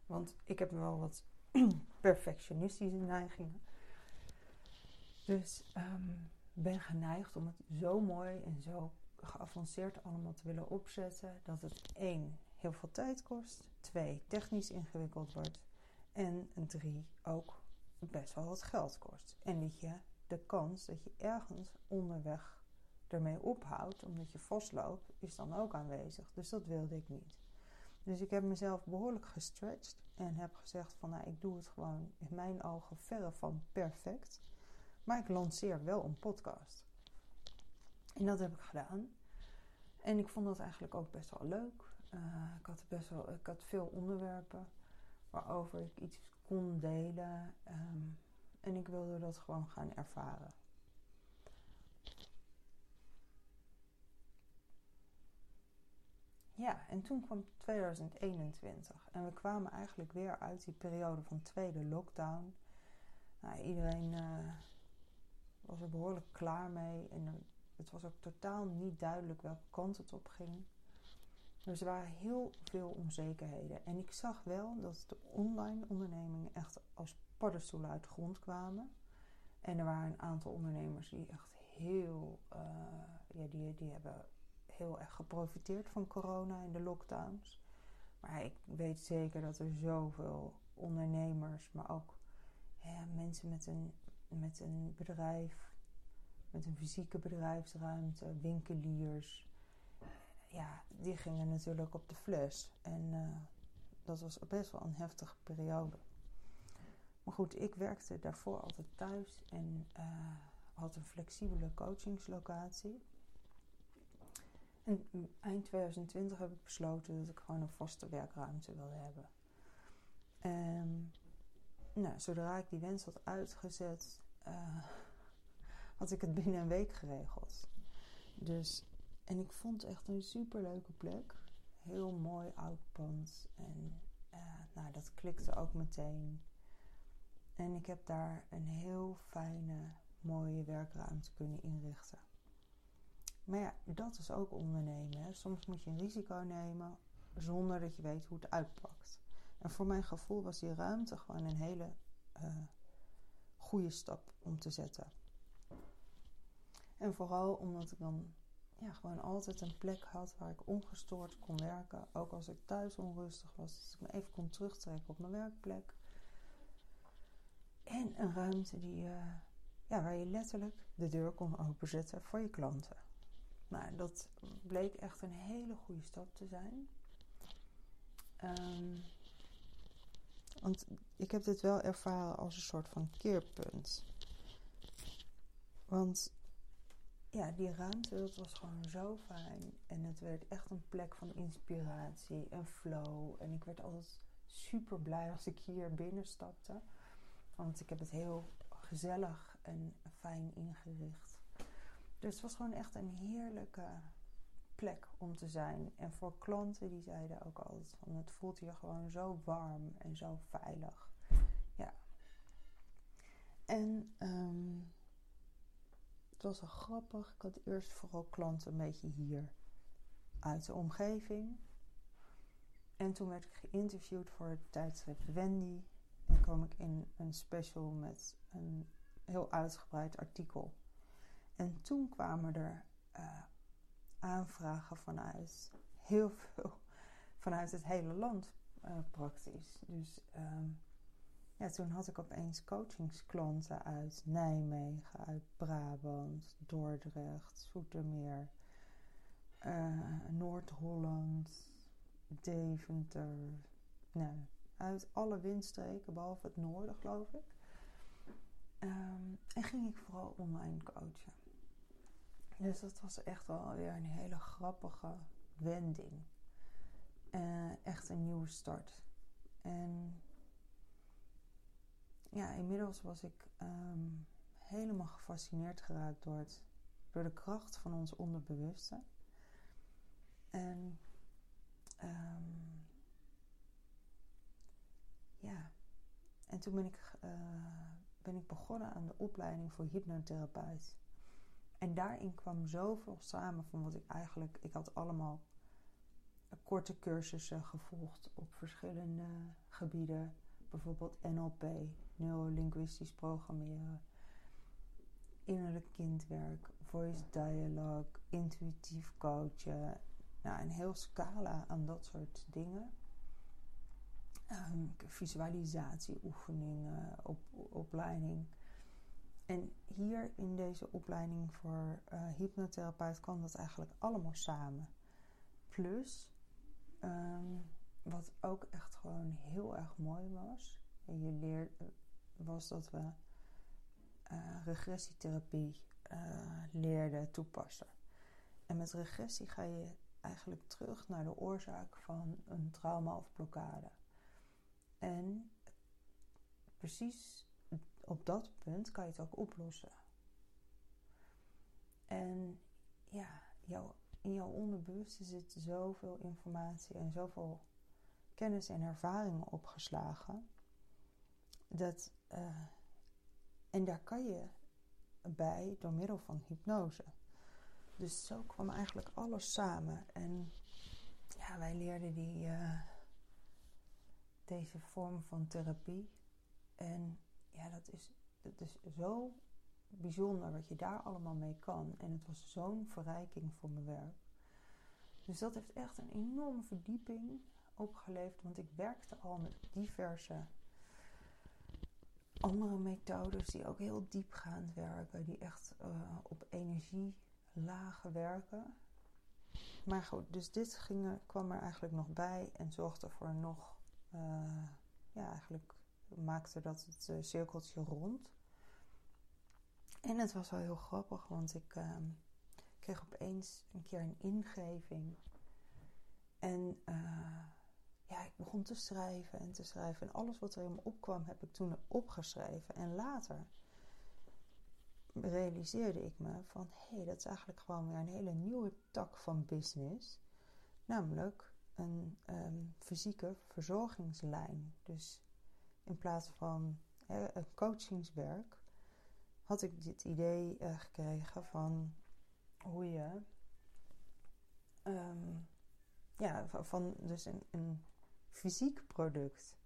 Want ik heb wel wat perfectionistische neigingen. Dus um, ben geneigd om het zo mooi en zo geavanceerd allemaal te willen opzetten, dat het één heel veel tijd kost, twee technisch ingewikkeld wordt en drie ook best wel wat geld kost. En dat je de kans dat je ergens onderweg ermee ophoudt, omdat je vastloopt, is dan ook aanwezig. Dus dat wilde ik niet. Dus ik heb mezelf behoorlijk gestretched en heb gezegd van nou, ik doe het gewoon in mijn ogen verre van perfect. Maar ik lanceer wel een podcast. En dat heb ik gedaan. En ik vond dat eigenlijk ook best wel leuk. Uh, ik, had best wel, ik had veel onderwerpen waarover ik iets kon delen. Um, en ik wilde dat gewoon gaan ervaren. Ja, en toen kwam 2021 en we kwamen eigenlijk weer uit die periode van tweede lockdown. Nou, iedereen uh, was er behoorlijk klaar mee en het was ook totaal niet duidelijk welke kant het op ging. Dus er waren heel veel onzekerheden. En ik zag wel dat de online ondernemingen echt als paddenstoelen uit de grond kwamen. En er waren een aantal ondernemers die echt heel, uh, ja, die, die hebben heel erg geprofiteerd van corona en de lockdowns. Maar ik weet zeker dat er zoveel ondernemers, maar ook mensen met een, met een bedrijf, met een fysieke bedrijfsruimte, winkeliers, ja, die gingen natuurlijk op de fles. En uh, dat was best wel een heftige periode. Maar goed, ik werkte daarvoor altijd thuis en uh, had een flexibele coachingslocatie. En eind 2020 heb ik besloten dat ik gewoon een vaste werkruimte wilde hebben. En nou, zodra ik die wens had uitgezet, uh, had ik het binnen een week geregeld. Dus, en ik vond echt een superleuke plek. Heel mooi oud pand. En uh, nou, dat klikte ook meteen. En ik heb daar een heel fijne, mooie werkruimte kunnen inrichten. Maar ja, dat is ook ondernemen. Hè. Soms moet je een risico nemen zonder dat je weet hoe het uitpakt. En voor mijn gevoel was die ruimte gewoon een hele uh, goede stap om te zetten. En vooral omdat ik dan ja, gewoon altijd een plek had waar ik ongestoord kon werken. Ook als ik thuis onrustig was. Dus ik me even kon terugtrekken op mijn werkplek. En een ruimte die, uh, ja, waar je letterlijk de deur kon openzetten voor je klanten. Nou, dat bleek echt een hele goede stap te zijn. Um, want ik heb dit wel ervaren als een soort van keerpunt. Want ja, die ruimte, dat was gewoon zo fijn. En het werd echt een plek van inspiratie en flow. En ik werd altijd super blij als ik hier binnenstapte. Want ik heb het heel gezellig en fijn ingericht. Dus het was gewoon echt een heerlijke plek om te zijn. En voor klanten die zeiden ook altijd van het voelt hier gewoon zo warm en zo veilig. Ja. En um, het was wel grappig. Ik had eerst vooral klanten een beetje hier uit de omgeving. En toen werd ik geïnterviewd voor het tijdschrift Wendy. En kwam ik in een special met een heel uitgebreid artikel. En toen kwamen er uh, aanvragen vanuit heel veel, vanuit het hele land uh, praktisch. Dus um, ja, toen had ik opeens coachingsklanten uit Nijmegen, uit Brabant, Dordrecht, Zoetermeer, uh, Noord-Holland, Deventer. Nou, uit alle windstreken, behalve het noorden, geloof ik. Um, en ging ik vooral online coachen. Dus dat was echt wel weer een hele grappige wending. Uh, echt een nieuwe start. En ja, inmiddels was ik um, helemaal gefascineerd geraakt door, het, door de kracht van ons onderbewuste. En um, ja, en toen ben ik, uh, ben ik begonnen aan de opleiding voor hypnotherapeut. En daarin kwam zoveel samen van wat ik eigenlijk. Ik had allemaal korte cursussen gevolgd op verschillende gebieden. Bijvoorbeeld NLP, neurolinguistisch programmeren, innerlijk kindwerk, voice dialogue, intuïtief coachen. Nou, een heel scala aan dat soort dingen. Um, visualisatieoefeningen, op, opleiding. En hier in deze opleiding voor uh, hypnotherapeut kwam dat eigenlijk allemaal samen. Plus, um, wat ook echt gewoon heel erg mooi was, en je leert, was dat we uh, regressietherapie uh, leerden toepassen. En met regressie ga je eigenlijk terug naar de oorzaak van een trauma of blokkade. En precies op dat punt kan je het ook oplossen. En ja, jouw, in jouw onderbewuste zit zoveel informatie en zoveel kennis en ervaringen opgeslagen. Dat, uh, en daar kan je bij door middel van hypnose. Dus zo kwam eigenlijk alles samen. En ja, wij leerden die, uh, deze vorm van therapie. En ja, dat is, dat is zo bijzonder wat je daar allemaal mee kan. En het was zo'n verrijking voor mijn werk. Dus dat heeft echt een enorme verdieping opgeleverd. Want ik werkte al met diverse andere methodes die ook heel diepgaand werken. Die echt uh, op energielagen werken. Maar goed, dus dit ging kwam er eigenlijk nog bij en zorgde voor nog, uh, ja, eigenlijk maakte dat het uh, cirkeltje rond. En het was wel heel grappig, want ik uh, kreeg opeens een keer een ingeving. En uh, ja, ik begon te schrijven en te schrijven. En alles wat er in me opkwam, heb ik toen opgeschreven. En later realiseerde ik me van... hé, hey, dat is eigenlijk gewoon weer een hele nieuwe tak van business. Namelijk een um, fysieke verzorgingslijn. Dus in plaats van een coachingswerk... had ik dit idee uh, gekregen van hoe je... Um, ja, van dus een, een fysiek product.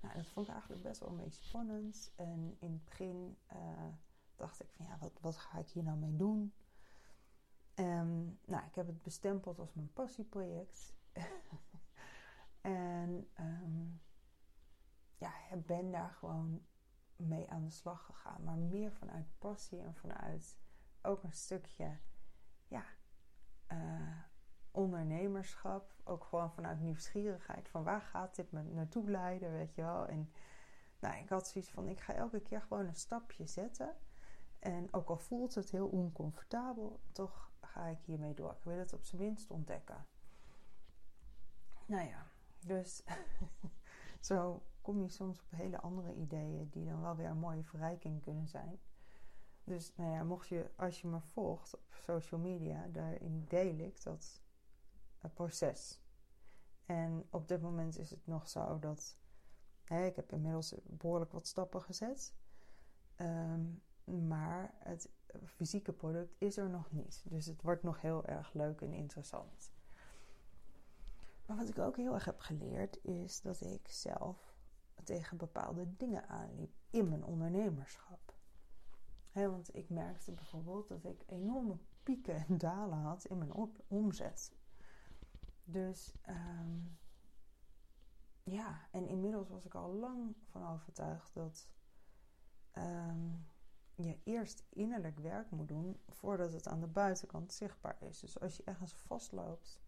Nou, dat vond ik eigenlijk best wel een spannend. En in het begin uh, dacht ik van ja, wat, wat ga ik hier nou mee doen? Um, nou, ik heb het bestempeld als mijn passieproject. en um, ja, ben daar gewoon mee aan de slag gegaan. Maar meer vanuit passie en vanuit ook een stukje, ja, uh, ondernemerschap. Ook gewoon vanuit nieuwsgierigheid. Van waar gaat dit me naartoe leiden, weet je wel. En nou, ik had zoiets van, ik ga elke keer gewoon een stapje zetten. En ook al voelt het heel oncomfortabel, toch ga ik hiermee door. Ik wil het op zijn minst ontdekken. Nou ja, dus zo kom je soms op hele andere ideeën die dan wel weer een mooie verrijking kunnen zijn. Dus nou ja, mocht je, als je me volgt op social media, daarin deel ik dat proces. En op dit moment is het nog zo dat hè, ik heb inmiddels behoorlijk wat stappen gezet. Um, maar het fysieke product is er nog niet. Dus het wordt nog heel erg leuk en interessant. Maar wat ik ook heel erg heb geleerd is dat ik zelf tegen bepaalde dingen aanliep in mijn ondernemerschap. want ik merkte bijvoorbeeld dat ik enorme pieken en dalen had in mijn omzet. Dus um, ja, en inmiddels was ik al lang van overtuigd dat um, je eerst innerlijk werk moet doen voordat het aan de buitenkant zichtbaar is. Dus als je ergens vastloopt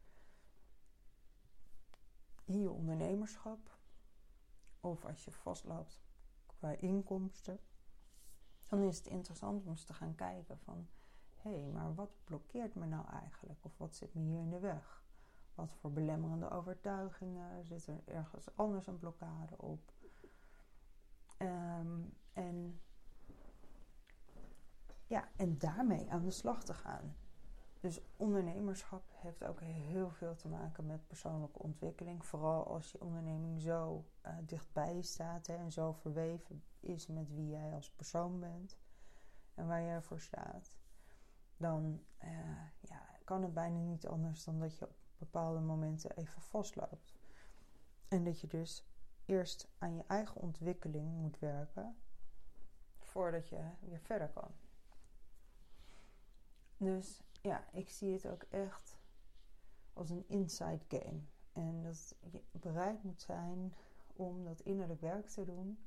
je ondernemerschap, of als je vastloopt qua inkomsten, dan is het interessant om eens te gaan kijken van hé, hey, maar wat blokkeert me nou eigenlijk? Of wat zit me hier in de weg? Wat voor belemmerende overtuigingen? Zit er ergens anders een blokkade op? Um, en, ja, en daarmee aan de slag te gaan. Dus ondernemerschap heeft ook heel veel te maken met persoonlijke ontwikkeling. Vooral als je onderneming zo uh, dichtbij staat hè, en zo verweven is met wie jij als persoon bent en waar jij voor staat. Dan uh, ja, kan het bijna niet anders dan dat je bepaalde momenten even vastloopt. En dat je dus eerst aan je eigen ontwikkeling moet werken voordat je weer verder kan. Dus ja, ik zie het ook echt als een inside game. En dat je bereid moet zijn om dat innerlijk werk te doen.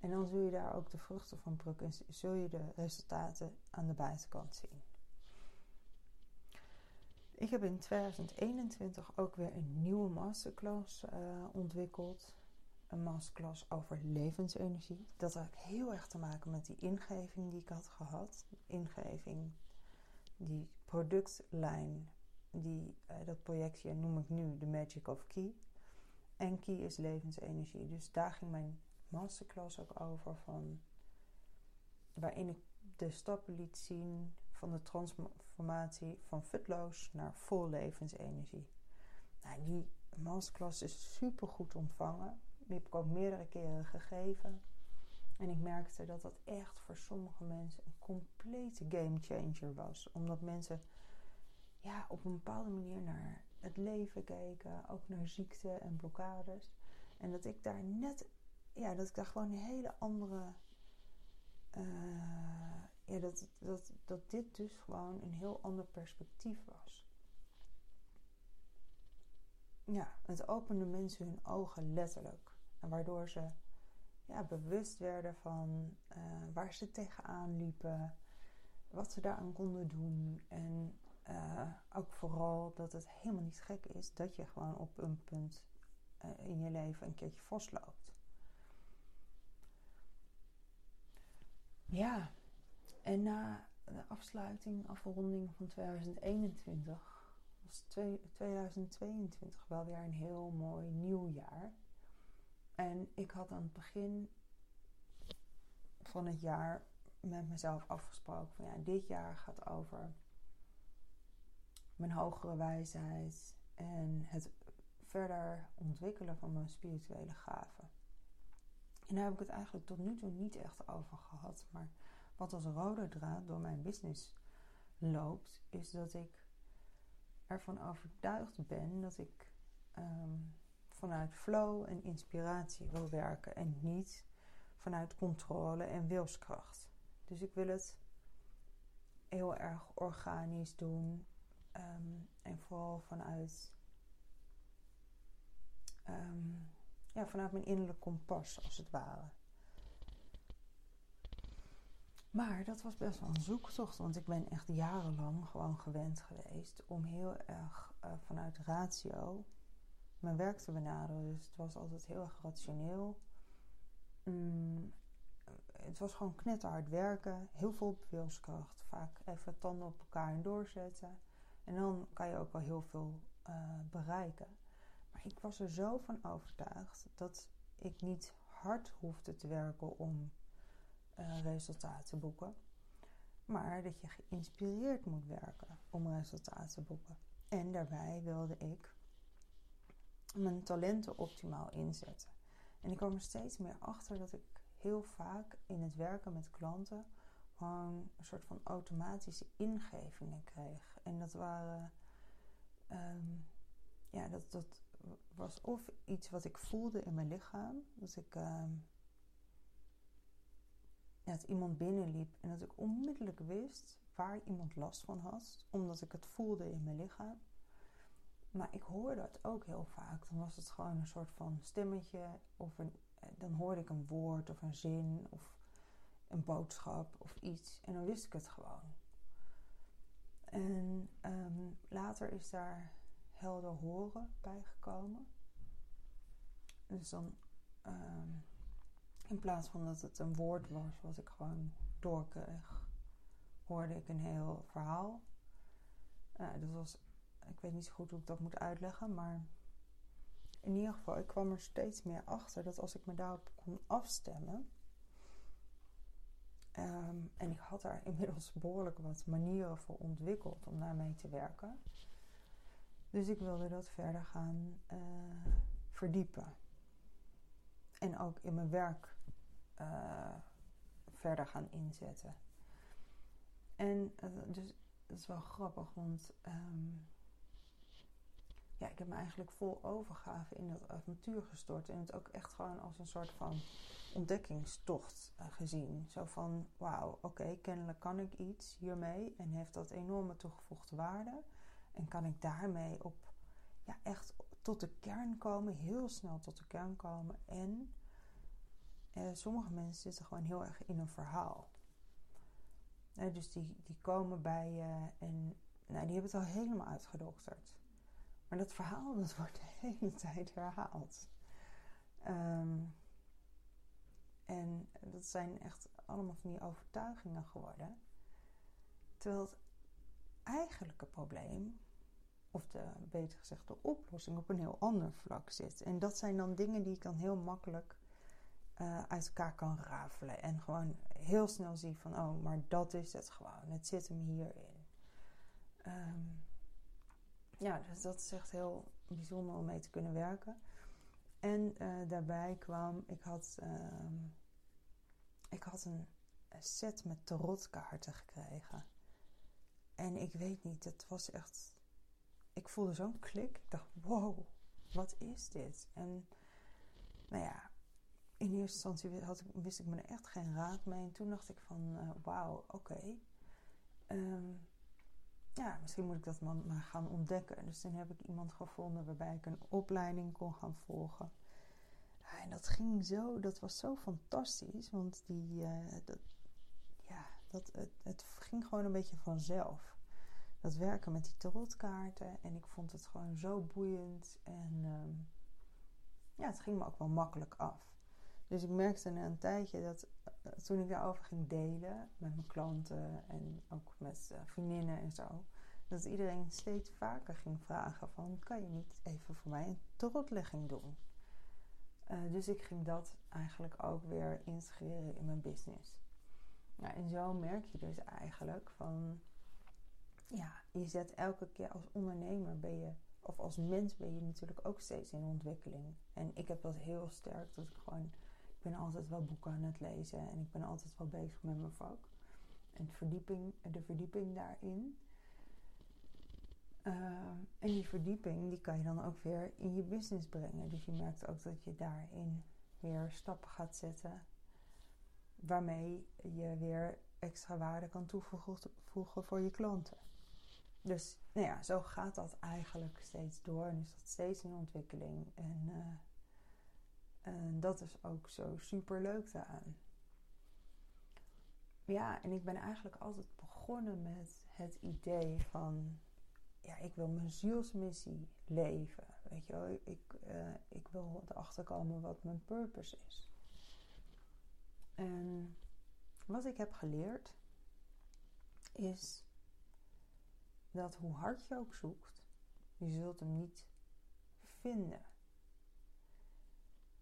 En dan zul je daar ook de vruchten van plukken en zul je de resultaten aan de buitenkant zien. Ik heb in 2021 ook weer een nieuwe masterclass uh, ontwikkeld. Een masterclass over levensenergie. Dat had heel erg te maken met die ingeving die ik had gehad. Ingeving, die productlijn, die, uh, dat projectje noem ik nu de Magic of Key. En Key is levensenergie. Dus daar ging mijn masterclass ook over. Van, waarin ik de stappen liet zien van de van futloos naar vol levensenergie. Nou, die masterclass is super goed ontvangen. Die heb ik ook meerdere keren gegeven. En ik merkte dat dat echt voor sommige mensen een complete game changer was. Omdat mensen ja, op een bepaalde manier naar het leven keken, ook naar ziekte en blokkades. En dat ik daar net, ja, dat ik daar gewoon een hele andere. Uh, ja, dat, dat, dat dit dus gewoon een heel ander perspectief was. Ja, het opende mensen hun ogen letterlijk. En waardoor ze ja, bewust werden van uh, waar ze tegenaan liepen, wat ze daaraan konden doen. En uh, ook vooral dat het helemaal niet gek is dat je gewoon op een punt uh, in je leven een keertje vastloopt. Ja, en na de afsluiting, afronding van 2021, was 2022 wel weer een heel mooi nieuw jaar. En ik had aan het begin van het jaar met mezelf afgesproken van ja, dit jaar gaat over mijn hogere wijsheid en het verder ontwikkelen van mijn spirituele gaven. En daar heb ik het eigenlijk tot nu toe niet echt over gehad. Maar wat als rode draad door mijn business loopt, is dat ik ervan overtuigd ben dat ik ehm, vanuit flow en inspiratie wil werken en niet vanuit controle en wilskracht. Dus ik wil het heel erg organisch doen Ehm, en vooral vanuit, ehm, ja, vanuit mijn innerlijk kompas, als het ware. Maar dat was best wel een zoektocht, want ik ben echt jarenlang gewoon gewend geweest om heel erg uh, vanuit ratio mijn werk te benaderen. Dus het was altijd heel erg rationeel. Mm, het was gewoon knetterhard werken, heel veel wilskracht, vaak even tanden op elkaar en doorzetten. En dan kan je ook wel heel veel uh, bereiken. Maar ik was er zo van overtuigd dat ik niet hard hoefde te werken om uh, resultaten te boeken. Maar dat je geïnspireerd moet werken om resultaten te boeken. En daarbij wilde ik mijn talenten optimaal inzetten. En ik kwam er steeds meer achter dat ik heel vaak in het werken met klanten gewoon een soort van automatische ingevingen kreeg. En dat waren. Ehm, ja, dat, dat was of iets wat ik voelde in mijn lichaam. Dat ik. Ja, dat iemand binnenliep en dat ik onmiddellijk wist waar iemand last van had, omdat ik het voelde in mijn lichaam. Maar ik hoorde het ook heel vaak. Dan was het gewoon een soort van stemmetje, of een, eh, dan hoorde ik een woord of een zin of een boodschap of iets. En dan wist ik het gewoon. En ehm, later is daar helder horen bijgekomen. Dus dan, ehm, in plaats van dat het een woord was wat ik gewoon doorkreeg, hoorde ik een heel verhaal. Uh, dat was, ik weet niet zo goed hoe ik dat moet uitleggen, maar in ieder geval, ik kwam er steeds meer achter dat als ik me daarop kon afstemmen, Ehm, en ik had daar inmiddels behoorlijk wat manieren voor ontwikkeld om daarmee te werken. Dus ik wilde dat verder gaan uh, verdiepen. En ook in mijn werk uh, verder gaan inzetten. En dus dat is wel grappig, want um, ja, ik heb me eigenlijk vol overgave in het avontuur gestort. En het ook echt gewoon als een soort van ontdekkingstocht uh, gezien. Zo van, wauw, oké, kennelijk kan ik iets hiermee. En heeft dat enorme toegevoegde waarde. En kan ik daarmee op, ja, echt tot de kern komen. Heel snel tot de kern komen. En eh, sommige mensen zitten gewoon heel erg in een verhaal. Eh, dus die, die komen bij je en nou, die hebben het al helemaal uitgedokterd. Maar dat verhaal dat wordt de hele tijd herhaald. Um, en dat zijn echt allemaal van die overtuigingen geworden. Terwijl het eigenlijke probleem, of de, beter gezegd de oplossing, op een heel ander vlak zit. En dat zijn dan dingen die ik dan heel makkelijk uh, uit elkaar kan rafelen. En gewoon heel snel zie van, oh, maar dat is het gewoon. Het zit hem hierin. Um, ja, dus dat is echt heel bijzonder om mee te kunnen werken. En uh, daarbij kwam, ik had, uh, ik had een set met tarotkaarten gekregen. En ik weet niet, het was echt ik voelde zo'n klik. Ik dacht, wow, wat is dit? En nou ja, in eerste instantie had wist ik me er echt geen raad mee. En toen dacht ik van, uh, wauw, oké. Ehm, ja, misschien moet ik dat maar, gaan ontdekken. Dus toen heb ik iemand gevonden waarbij ik een opleiding kon gaan volgen. En dat ging zo, dat was zo fantastisch. Want die, dat, ja, dat, het, het ging gewoon een beetje vanzelf. Dat werken met die tarotkaarten. En ik vond het gewoon zo boeiend. En um, ja, het ging me ook wel makkelijk af. Dus ik merkte na een tijdje dat uh, toen ik daarover ging delen met mijn klanten en ook met uh, vriendinnen en zo, dat iedereen steeds vaker ging vragen van kan je niet even voor mij een tarotlegging doen? Uh, dus ik ging dat eigenlijk ook weer integreren in mijn business. Nou, en zo merk je dus eigenlijk van ja, je zet elke keer als ondernemer ben je, of als mens ben je natuurlijk ook steeds in ontwikkeling. En ik heb dat heel sterk, dat ik gewoon ben altijd wel boeken aan het lezen en ik ben altijd wel bezig met mijn vak. En verdieping, de verdieping daarin. Uh, en die verdieping die kan je dan ook weer in je business brengen. Dus je merkt ook dat je daarin weer stappen gaat zetten. Waarmee je weer extra waarde kan toevoegen voor je klanten. Dus nou ja, zo gaat dat eigenlijk steeds door en is dat steeds in ontwikkeling. En uh, en dat is ook zo super leuk daaraan. Ja, en ik ben eigenlijk altijd begonnen met het idee van: ja, ik wil mijn zielsmissie leven. Weet je wel, ik, uh, ik wil erachter komen wat mijn purpose is. En wat ik heb geleerd is dat hoe hard je ook zoekt, je zult hem niet vinden.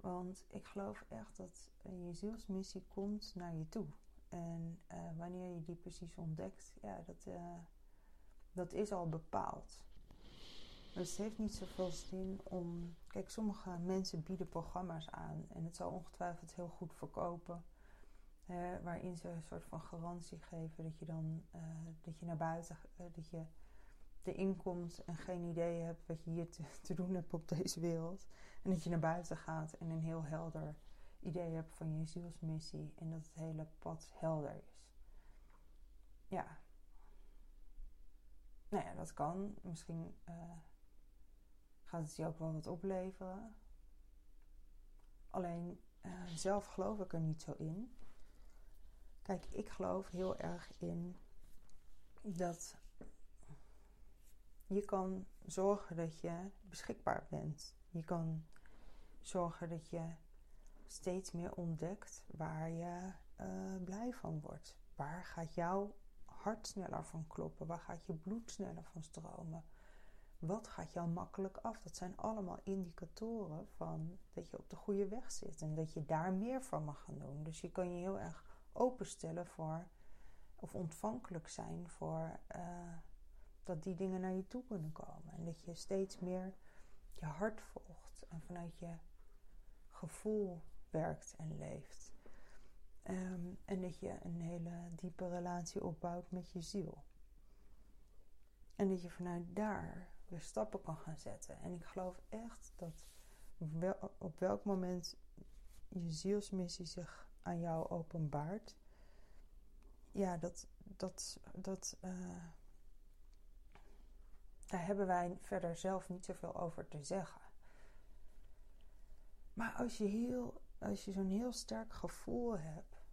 Want ik geloof echt dat je zielsmissie komt naar je toe. En uh, wanneer je die precies ontdekt, ja, dat, uh, dat is al bepaald. Dus het heeft niet zoveel zin om. Kijk, sommige mensen bieden programma's aan en het zal ongetwijfeld heel goed verkopen. Uh, waarin ze een soort van garantie geven dat je dan dat je naar buiten, dat je erin komt en geen idee hebt wat je hier te, te, doen hebt op deze wereld. En dat je naar buiten gaat en een heel helder idee hebt van je zielsmissie en dat het hele pad helder is. Ja. Nou ja, dat kan. Misschien uh, gaat het je ook wel wat opleveren. Alleen uh, zelf geloof ik er niet zo in. Kijk, ik geloof heel erg in dat je kan zorgen dat je beschikbaar bent. Je kan zorgen dat je steeds meer ontdekt waar je uh, blij van wordt. Waar gaat jouw hart sneller van kloppen? Waar gaat je bloed sneller van stromen? Wat gaat jou makkelijk af? Dat zijn allemaal indicatoren van dat je op de goede weg zit en dat je daar meer van mag gaan doen. Dus je kan je heel erg openstellen voor of ontvankelijk zijn voor uh, dat die dingen naar je toe kunnen komen. En dat je steeds meer je hart volgt en vanuit je gevoel werkt en leeft. Um, en dat je een hele diepe relatie opbouwt met je ziel. En dat je vanuit daar weer stappen kan gaan zetten. En ik geloof echt dat op welk moment je zielsmissie zich aan jou openbaart. Ja, dat, dat, dat, uh, daar hebben wij verder zelf niet zoveel over te zeggen. Maar als je, heel, als je zo'n heel sterk gevoel hebt,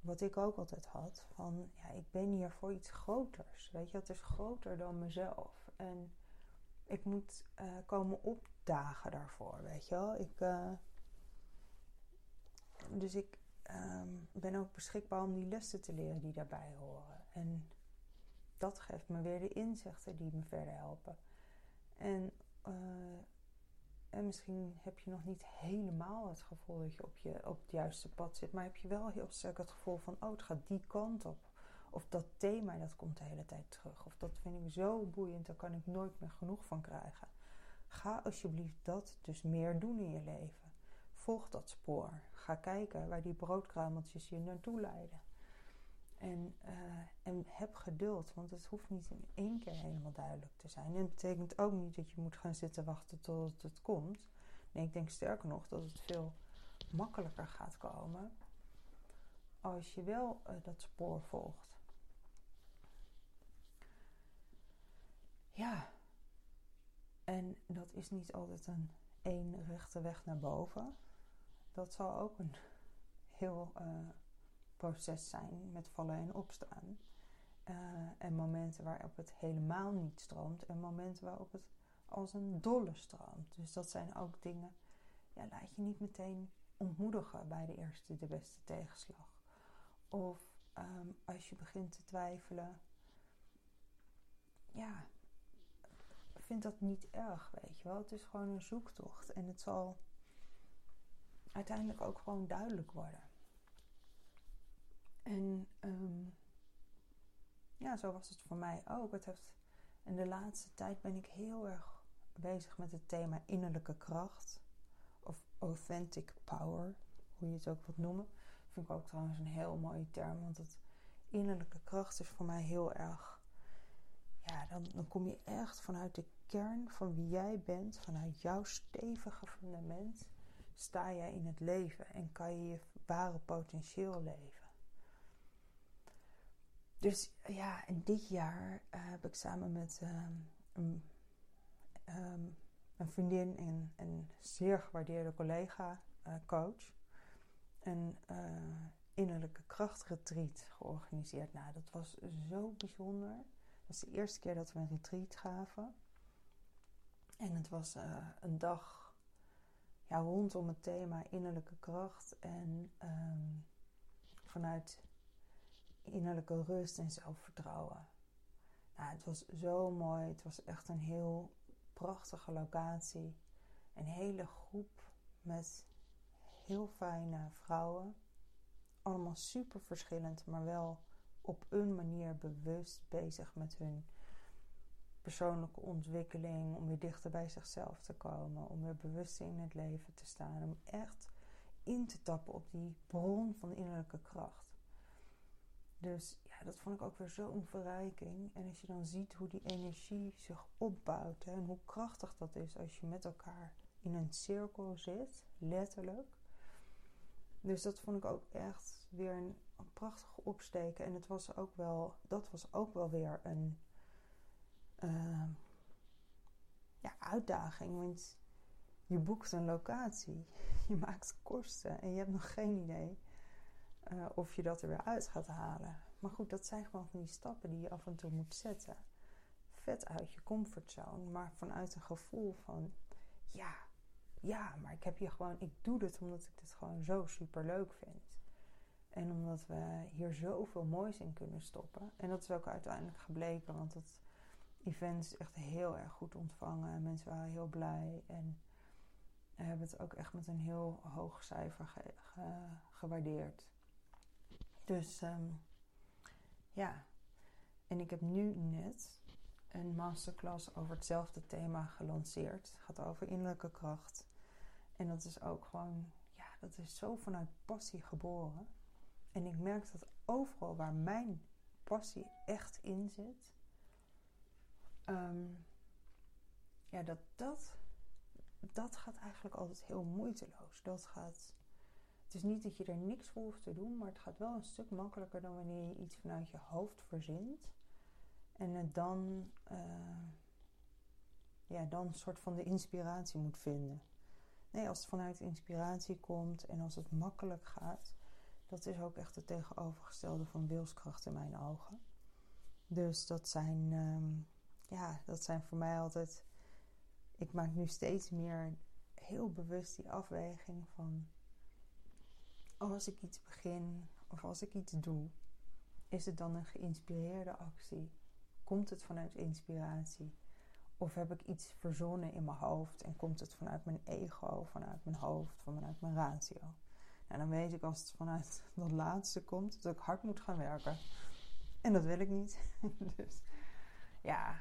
wat ik ook altijd had, van ja, ik ben hier voor iets groters. Weet je, het is groter dan mezelf. En ik moet uh, komen opdagen daarvoor, weet je wel. Ik, uh, dus ik um, ben ook beschikbaar om die lessen te leren die daarbij horen. En dat geeft me weer de inzichten die me verder helpen. En, uh, en misschien heb je nog niet helemaal het gevoel dat je op, je op het juiste pad zit, maar heb je wel heel sterk het gevoel van: oh, het gaat die kant op. Of dat thema dat komt de hele tijd terug. Of dat vind ik zo boeiend, daar kan ik nooit meer genoeg van krijgen. Ga alsjeblieft dat dus meer doen in je leven. Volg dat spoor. Ga kijken waar die broodkruimeltjes je naartoe leiden. En, uh, en heb geduld, want het hoeft niet in één keer helemaal duidelijk te zijn. En het betekent ook niet dat je moet gaan zitten wachten tot het komt. Nee, ik denk sterker nog dat het veel makkelijker gaat komen als je wel uh, dat spoor volgt. Ja, en dat is niet altijd een één rechte weg naar boven. Dat zal ook een heel uh, proces zijn met vallen en opstaan. Uh, en momenten waarop het helemaal niet stroomt en momenten waarop het als een dolle stroomt. Dus dat zijn ook dingen, ja, laat je niet meteen ontmoedigen bij de eerste, de beste tegenslag. Of um, als je begint te twijfelen, ja, vind dat niet erg, weet je wel. Het is gewoon een zoektocht en het zal uiteindelijk ook gewoon duidelijk worden. En um, ja, zo was het voor mij ook. Het heeft, in de laatste tijd ben ik heel erg bezig met het thema innerlijke kracht. Of authentic power, hoe je het ook wilt noemen. Vind ik ook trouwens een heel mooie term. Want het innerlijke kracht is voor mij heel erg. Ja, dan, dan kom je echt vanuit de kern van wie jij bent, vanuit jouw stevige fundament, sta jij in het leven en kan je je ware potentieel leven. Dus ja, en dit jaar uh, heb ik samen met een, um, een, vriendin en een zeer gewaardeerde collega, uh, coach, een uh, innerlijke krachtretreat georganiseerd. Nou, dat was zo bijzonder. Dat was de eerste keer dat we een retreat gaven. En het was een dag ja, rondom het thema innerlijke kracht en um, vanuit innerlijke rust en zelfvertrouwen. Nou, het was zo mooi. Het was echt een heel prachtige locatie. Een hele groep met heel fijne vrouwen. Allemaal super verschillend, maar wel op een manier bewust bezig met hun persoonlijke ontwikkeling, om weer dichter bij zichzelf te komen, om weer bewust in het leven te staan, om echt in te tappen op die bron van innerlijke kracht. Dus ja, dat vond ik ook weer zo'n verrijking. En als je dan ziet hoe die energie zich opbouwt en hoe krachtig dat is als je met elkaar in een cirkel zit, letterlijk. Dus dat vond ik ook echt weer een, prachtige opsteken. En het was ook wel, dat was ook wel weer een uh, ja, uitdaging. Want je boekt een locatie, je maakt kosten en je hebt nog geen idee uh, of je dat er weer uit gaat halen. Maar goed, dat zijn gewoon van die stappen die je af en toe moet zetten. Vet uit je comfortzone, maar vanuit een gevoel van ja, ja, maar ik heb hier gewoon, ik doe dit omdat ik dit gewoon zo super leuk vind. En omdat we hier zoveel moois in kunnen stoppen. En dat is ook uiteindelijk gebleken, want het event is echt heel erg goed ontvangen. Mensen waren heel blij en hebben het ook echt met een heel hoog cijfer ge ge gewaardeerd. Dus um, ja, en ik heb nu net een masterclass over hetzelfde thema gelanceerd. Het gaat over innerlijke kracht. En dat is ook gewoon, ja, dat is zo vanuit passie geboren. En ik merk dat overal waar mijn passie echt in zit, um, ja, dat, dat, dat gaat eigenlijk altijd heel moeiteloos. Dat gaat, het is niet dat je er niks voor hoeft te doen, maar het gaat wel een stuk makkelijker dan wanneer je iets vanuit je hoofd verzint. En het dan, uh, ja, dan een soort van de inspiratie moet vinden. Nee, als het vanuit inspiratie komt en als het makkelijk gaat, dat is ook echt het tegenovergestelde van wilskracht in mijn ogen. Dus dat zijn, um, ja, dat zijn voor mij altijd. Ik maak nu steeds meer heel bewust die afweging van als ik iets begin of als ik iets doe, is het dan een geïnspireerde actie? Komt het vanuit inspiratie? Of heb ik iets verzonnen in mijn hoofd en komt het vanuit mijn ego, vanuit mijn hoofd, vanuit mijn ratio? En nou, dan weet ik als het vanuit dat laatste komt, dat ik hard moet gaan werken. En dat wil ik niet. dus ja,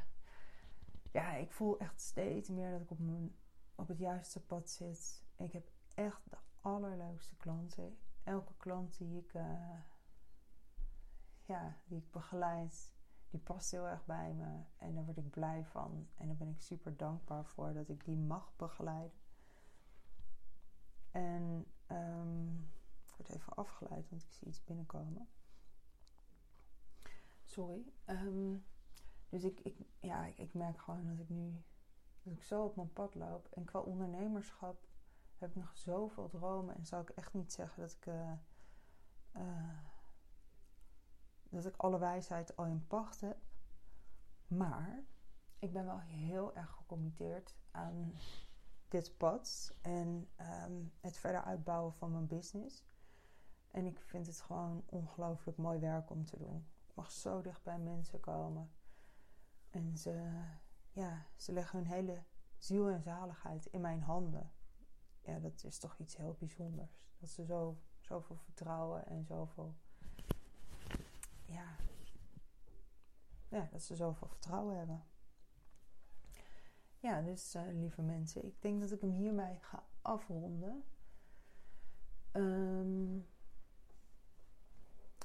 ja, ik voel echt steeds meer dat ik op, mijn, op het juiste pad zit. Ik heb echt de allerleukste klanten. Elke klant die ik, uh, ja, die ik begeleid, die past heel erg bij me. En daar word ik blij van. En daar ben ik super dankbaar voor dat ik die mag begeleiden. En um, ik word even afgeleid, want ik zie iets binnenkomen. Sorry. Ehm, dus ik, ik, ja, ik, ik, merk gewoon dat ik nu dat ik zo op mijn pad loop. En qua ondernemerschap heb nog zoveel dromen. En zou ik echt niet zeggen dat ik, uh, uh, dat ik alle wijsheid al in pacht heb. Maar ik ben wel heel erg gecommitteerd aan dit pad en um, het verder uitbouwen van mijn business. En ik vind het gewoon ongelooflijk mooi werk om te doen. Ik mag zo dicht bij mensen komen. En ze, ja, ze leggen hun hele ziel en zaligheid in mijn handen. Ja, dat is toch iets heel bijzonders. Dat ze zo, zoveel vertrouwen en zoveel. Ja, ja, dat ze zoveel vertrouwen hebben. Ja, dus uh, lieve mensen, ik denk dat ik hem hiermee ga afronden. Um,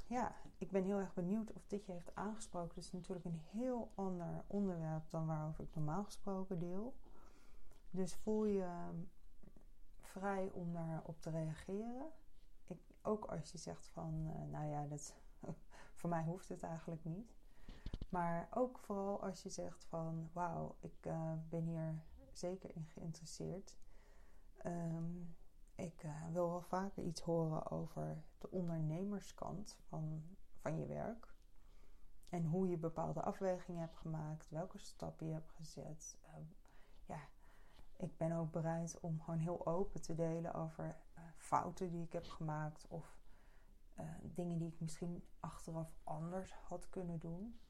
ja, ik ben heel erg benieuwd of dit je heeft aangesproken. Het is natuurlijk een heel ander onderwerp dan waarover ik normaal gesproken deel. Dus voel je ehm, vrij om daarop te reageren. Ik, ook als je zegt van, uh, nou ja, dat, voor mij hoeft het eigenlijk niet. Maar ook vooral als je zegt van, wauw, ik uh, ben hier zeker in geïnteresseerd. Um, ik uh, wil wel vaker iets horen over de ondernemerskant van, van je werk. En hoe je bepaalde afwegingen hebt gemaakt, welke stappen je hebt gezet. Uh, ja, ik ben ook bereid om gewoon heel open te delen over uh, fouten die ik heb gemaakt of dingen die ik misschien achteraf anders had kunnen doen.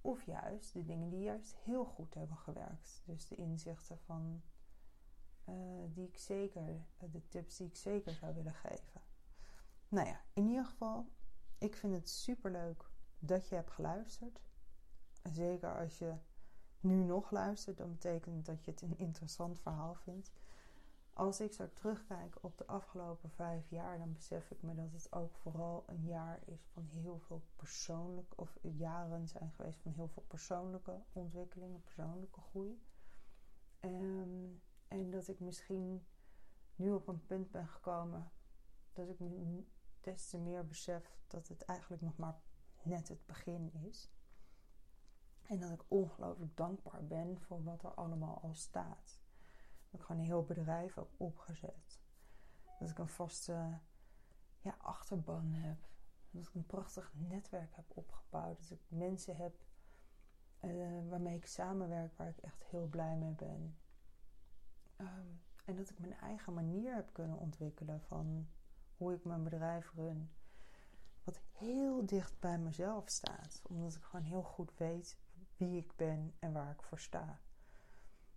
Of juist de dingen die juist heel goed hebben gewerkt. Dus de inzichten van uh, die ik zeker, de tips die ik zeker zou willen geven. Nou ja, in ieder geval, ik vind het super leuk dat je hebt geluisterd. Zeker als je nu nog luistert, dan betekent dat je het een interessant verhaal vindt. Als ik zo terugkijk op de afgelopen vijf jaar, dan besef ik me dat het ook vooral een jaar is van heel veel persoonlijke, of jaren zijn geweest van heel veel persoonlijke ontwikkelingen, persoonlijke groei. Um, en dat ik misschien nu op een punt ben gekomen dat ik des te meer besef dat het eigenlijk nog maar net het begin is. En dat ik ongelooflijk dankbaar ben voor wat er allemaal al staat. Dat ik gewoon een heel bedrijf heb opgezet. Dat ik een vaste ja, achterban heb. Dat ik een prachtig netwerk heb opgebouwd. Dat ik mensen heb uh, waarmee ik samenwerk waar ik echt heel blij mee ben. Um, en dat ik mijn eigen manier heb kunnen ontwikkelen van hoe ik mijn bedrijf run. Wat heel dicht bij mezelf staat. Omdat ik gewoon heel goed weet wie ik ben en waar ik voor sta.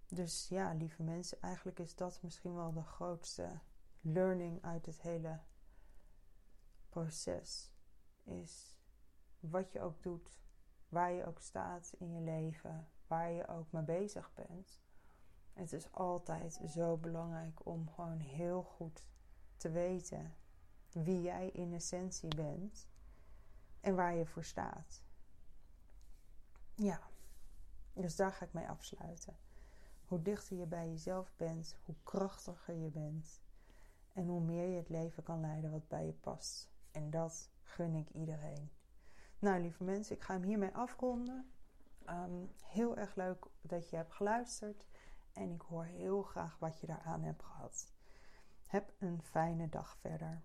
Dus ja, lieve mensen, eigenlijk is dat misschien wel de grootste learning uit het hele proces. Is wat je ook doet, waar je ook staat in je leven, waar je ook mee bezig bent het is altijd zo belangrijk om gewoon heel goed te weten wie jij in essentie bent en waar je voor staat. Ja, dus daar ga ik mee afsluiten. Hoe dichter je bij jezelf bent, hoe krachtiger je bent en hoe meer je het leven kan leiden wat bij je past. En dat gun ik iedereen. Nou, lieve mensen, ik ga hem hiermee afronden. Ehm, heel erg leuk dat je hebt geluisterd. En ik hoor heel graag wat je daaraan hebt gehad. Heb een fijne dag verder.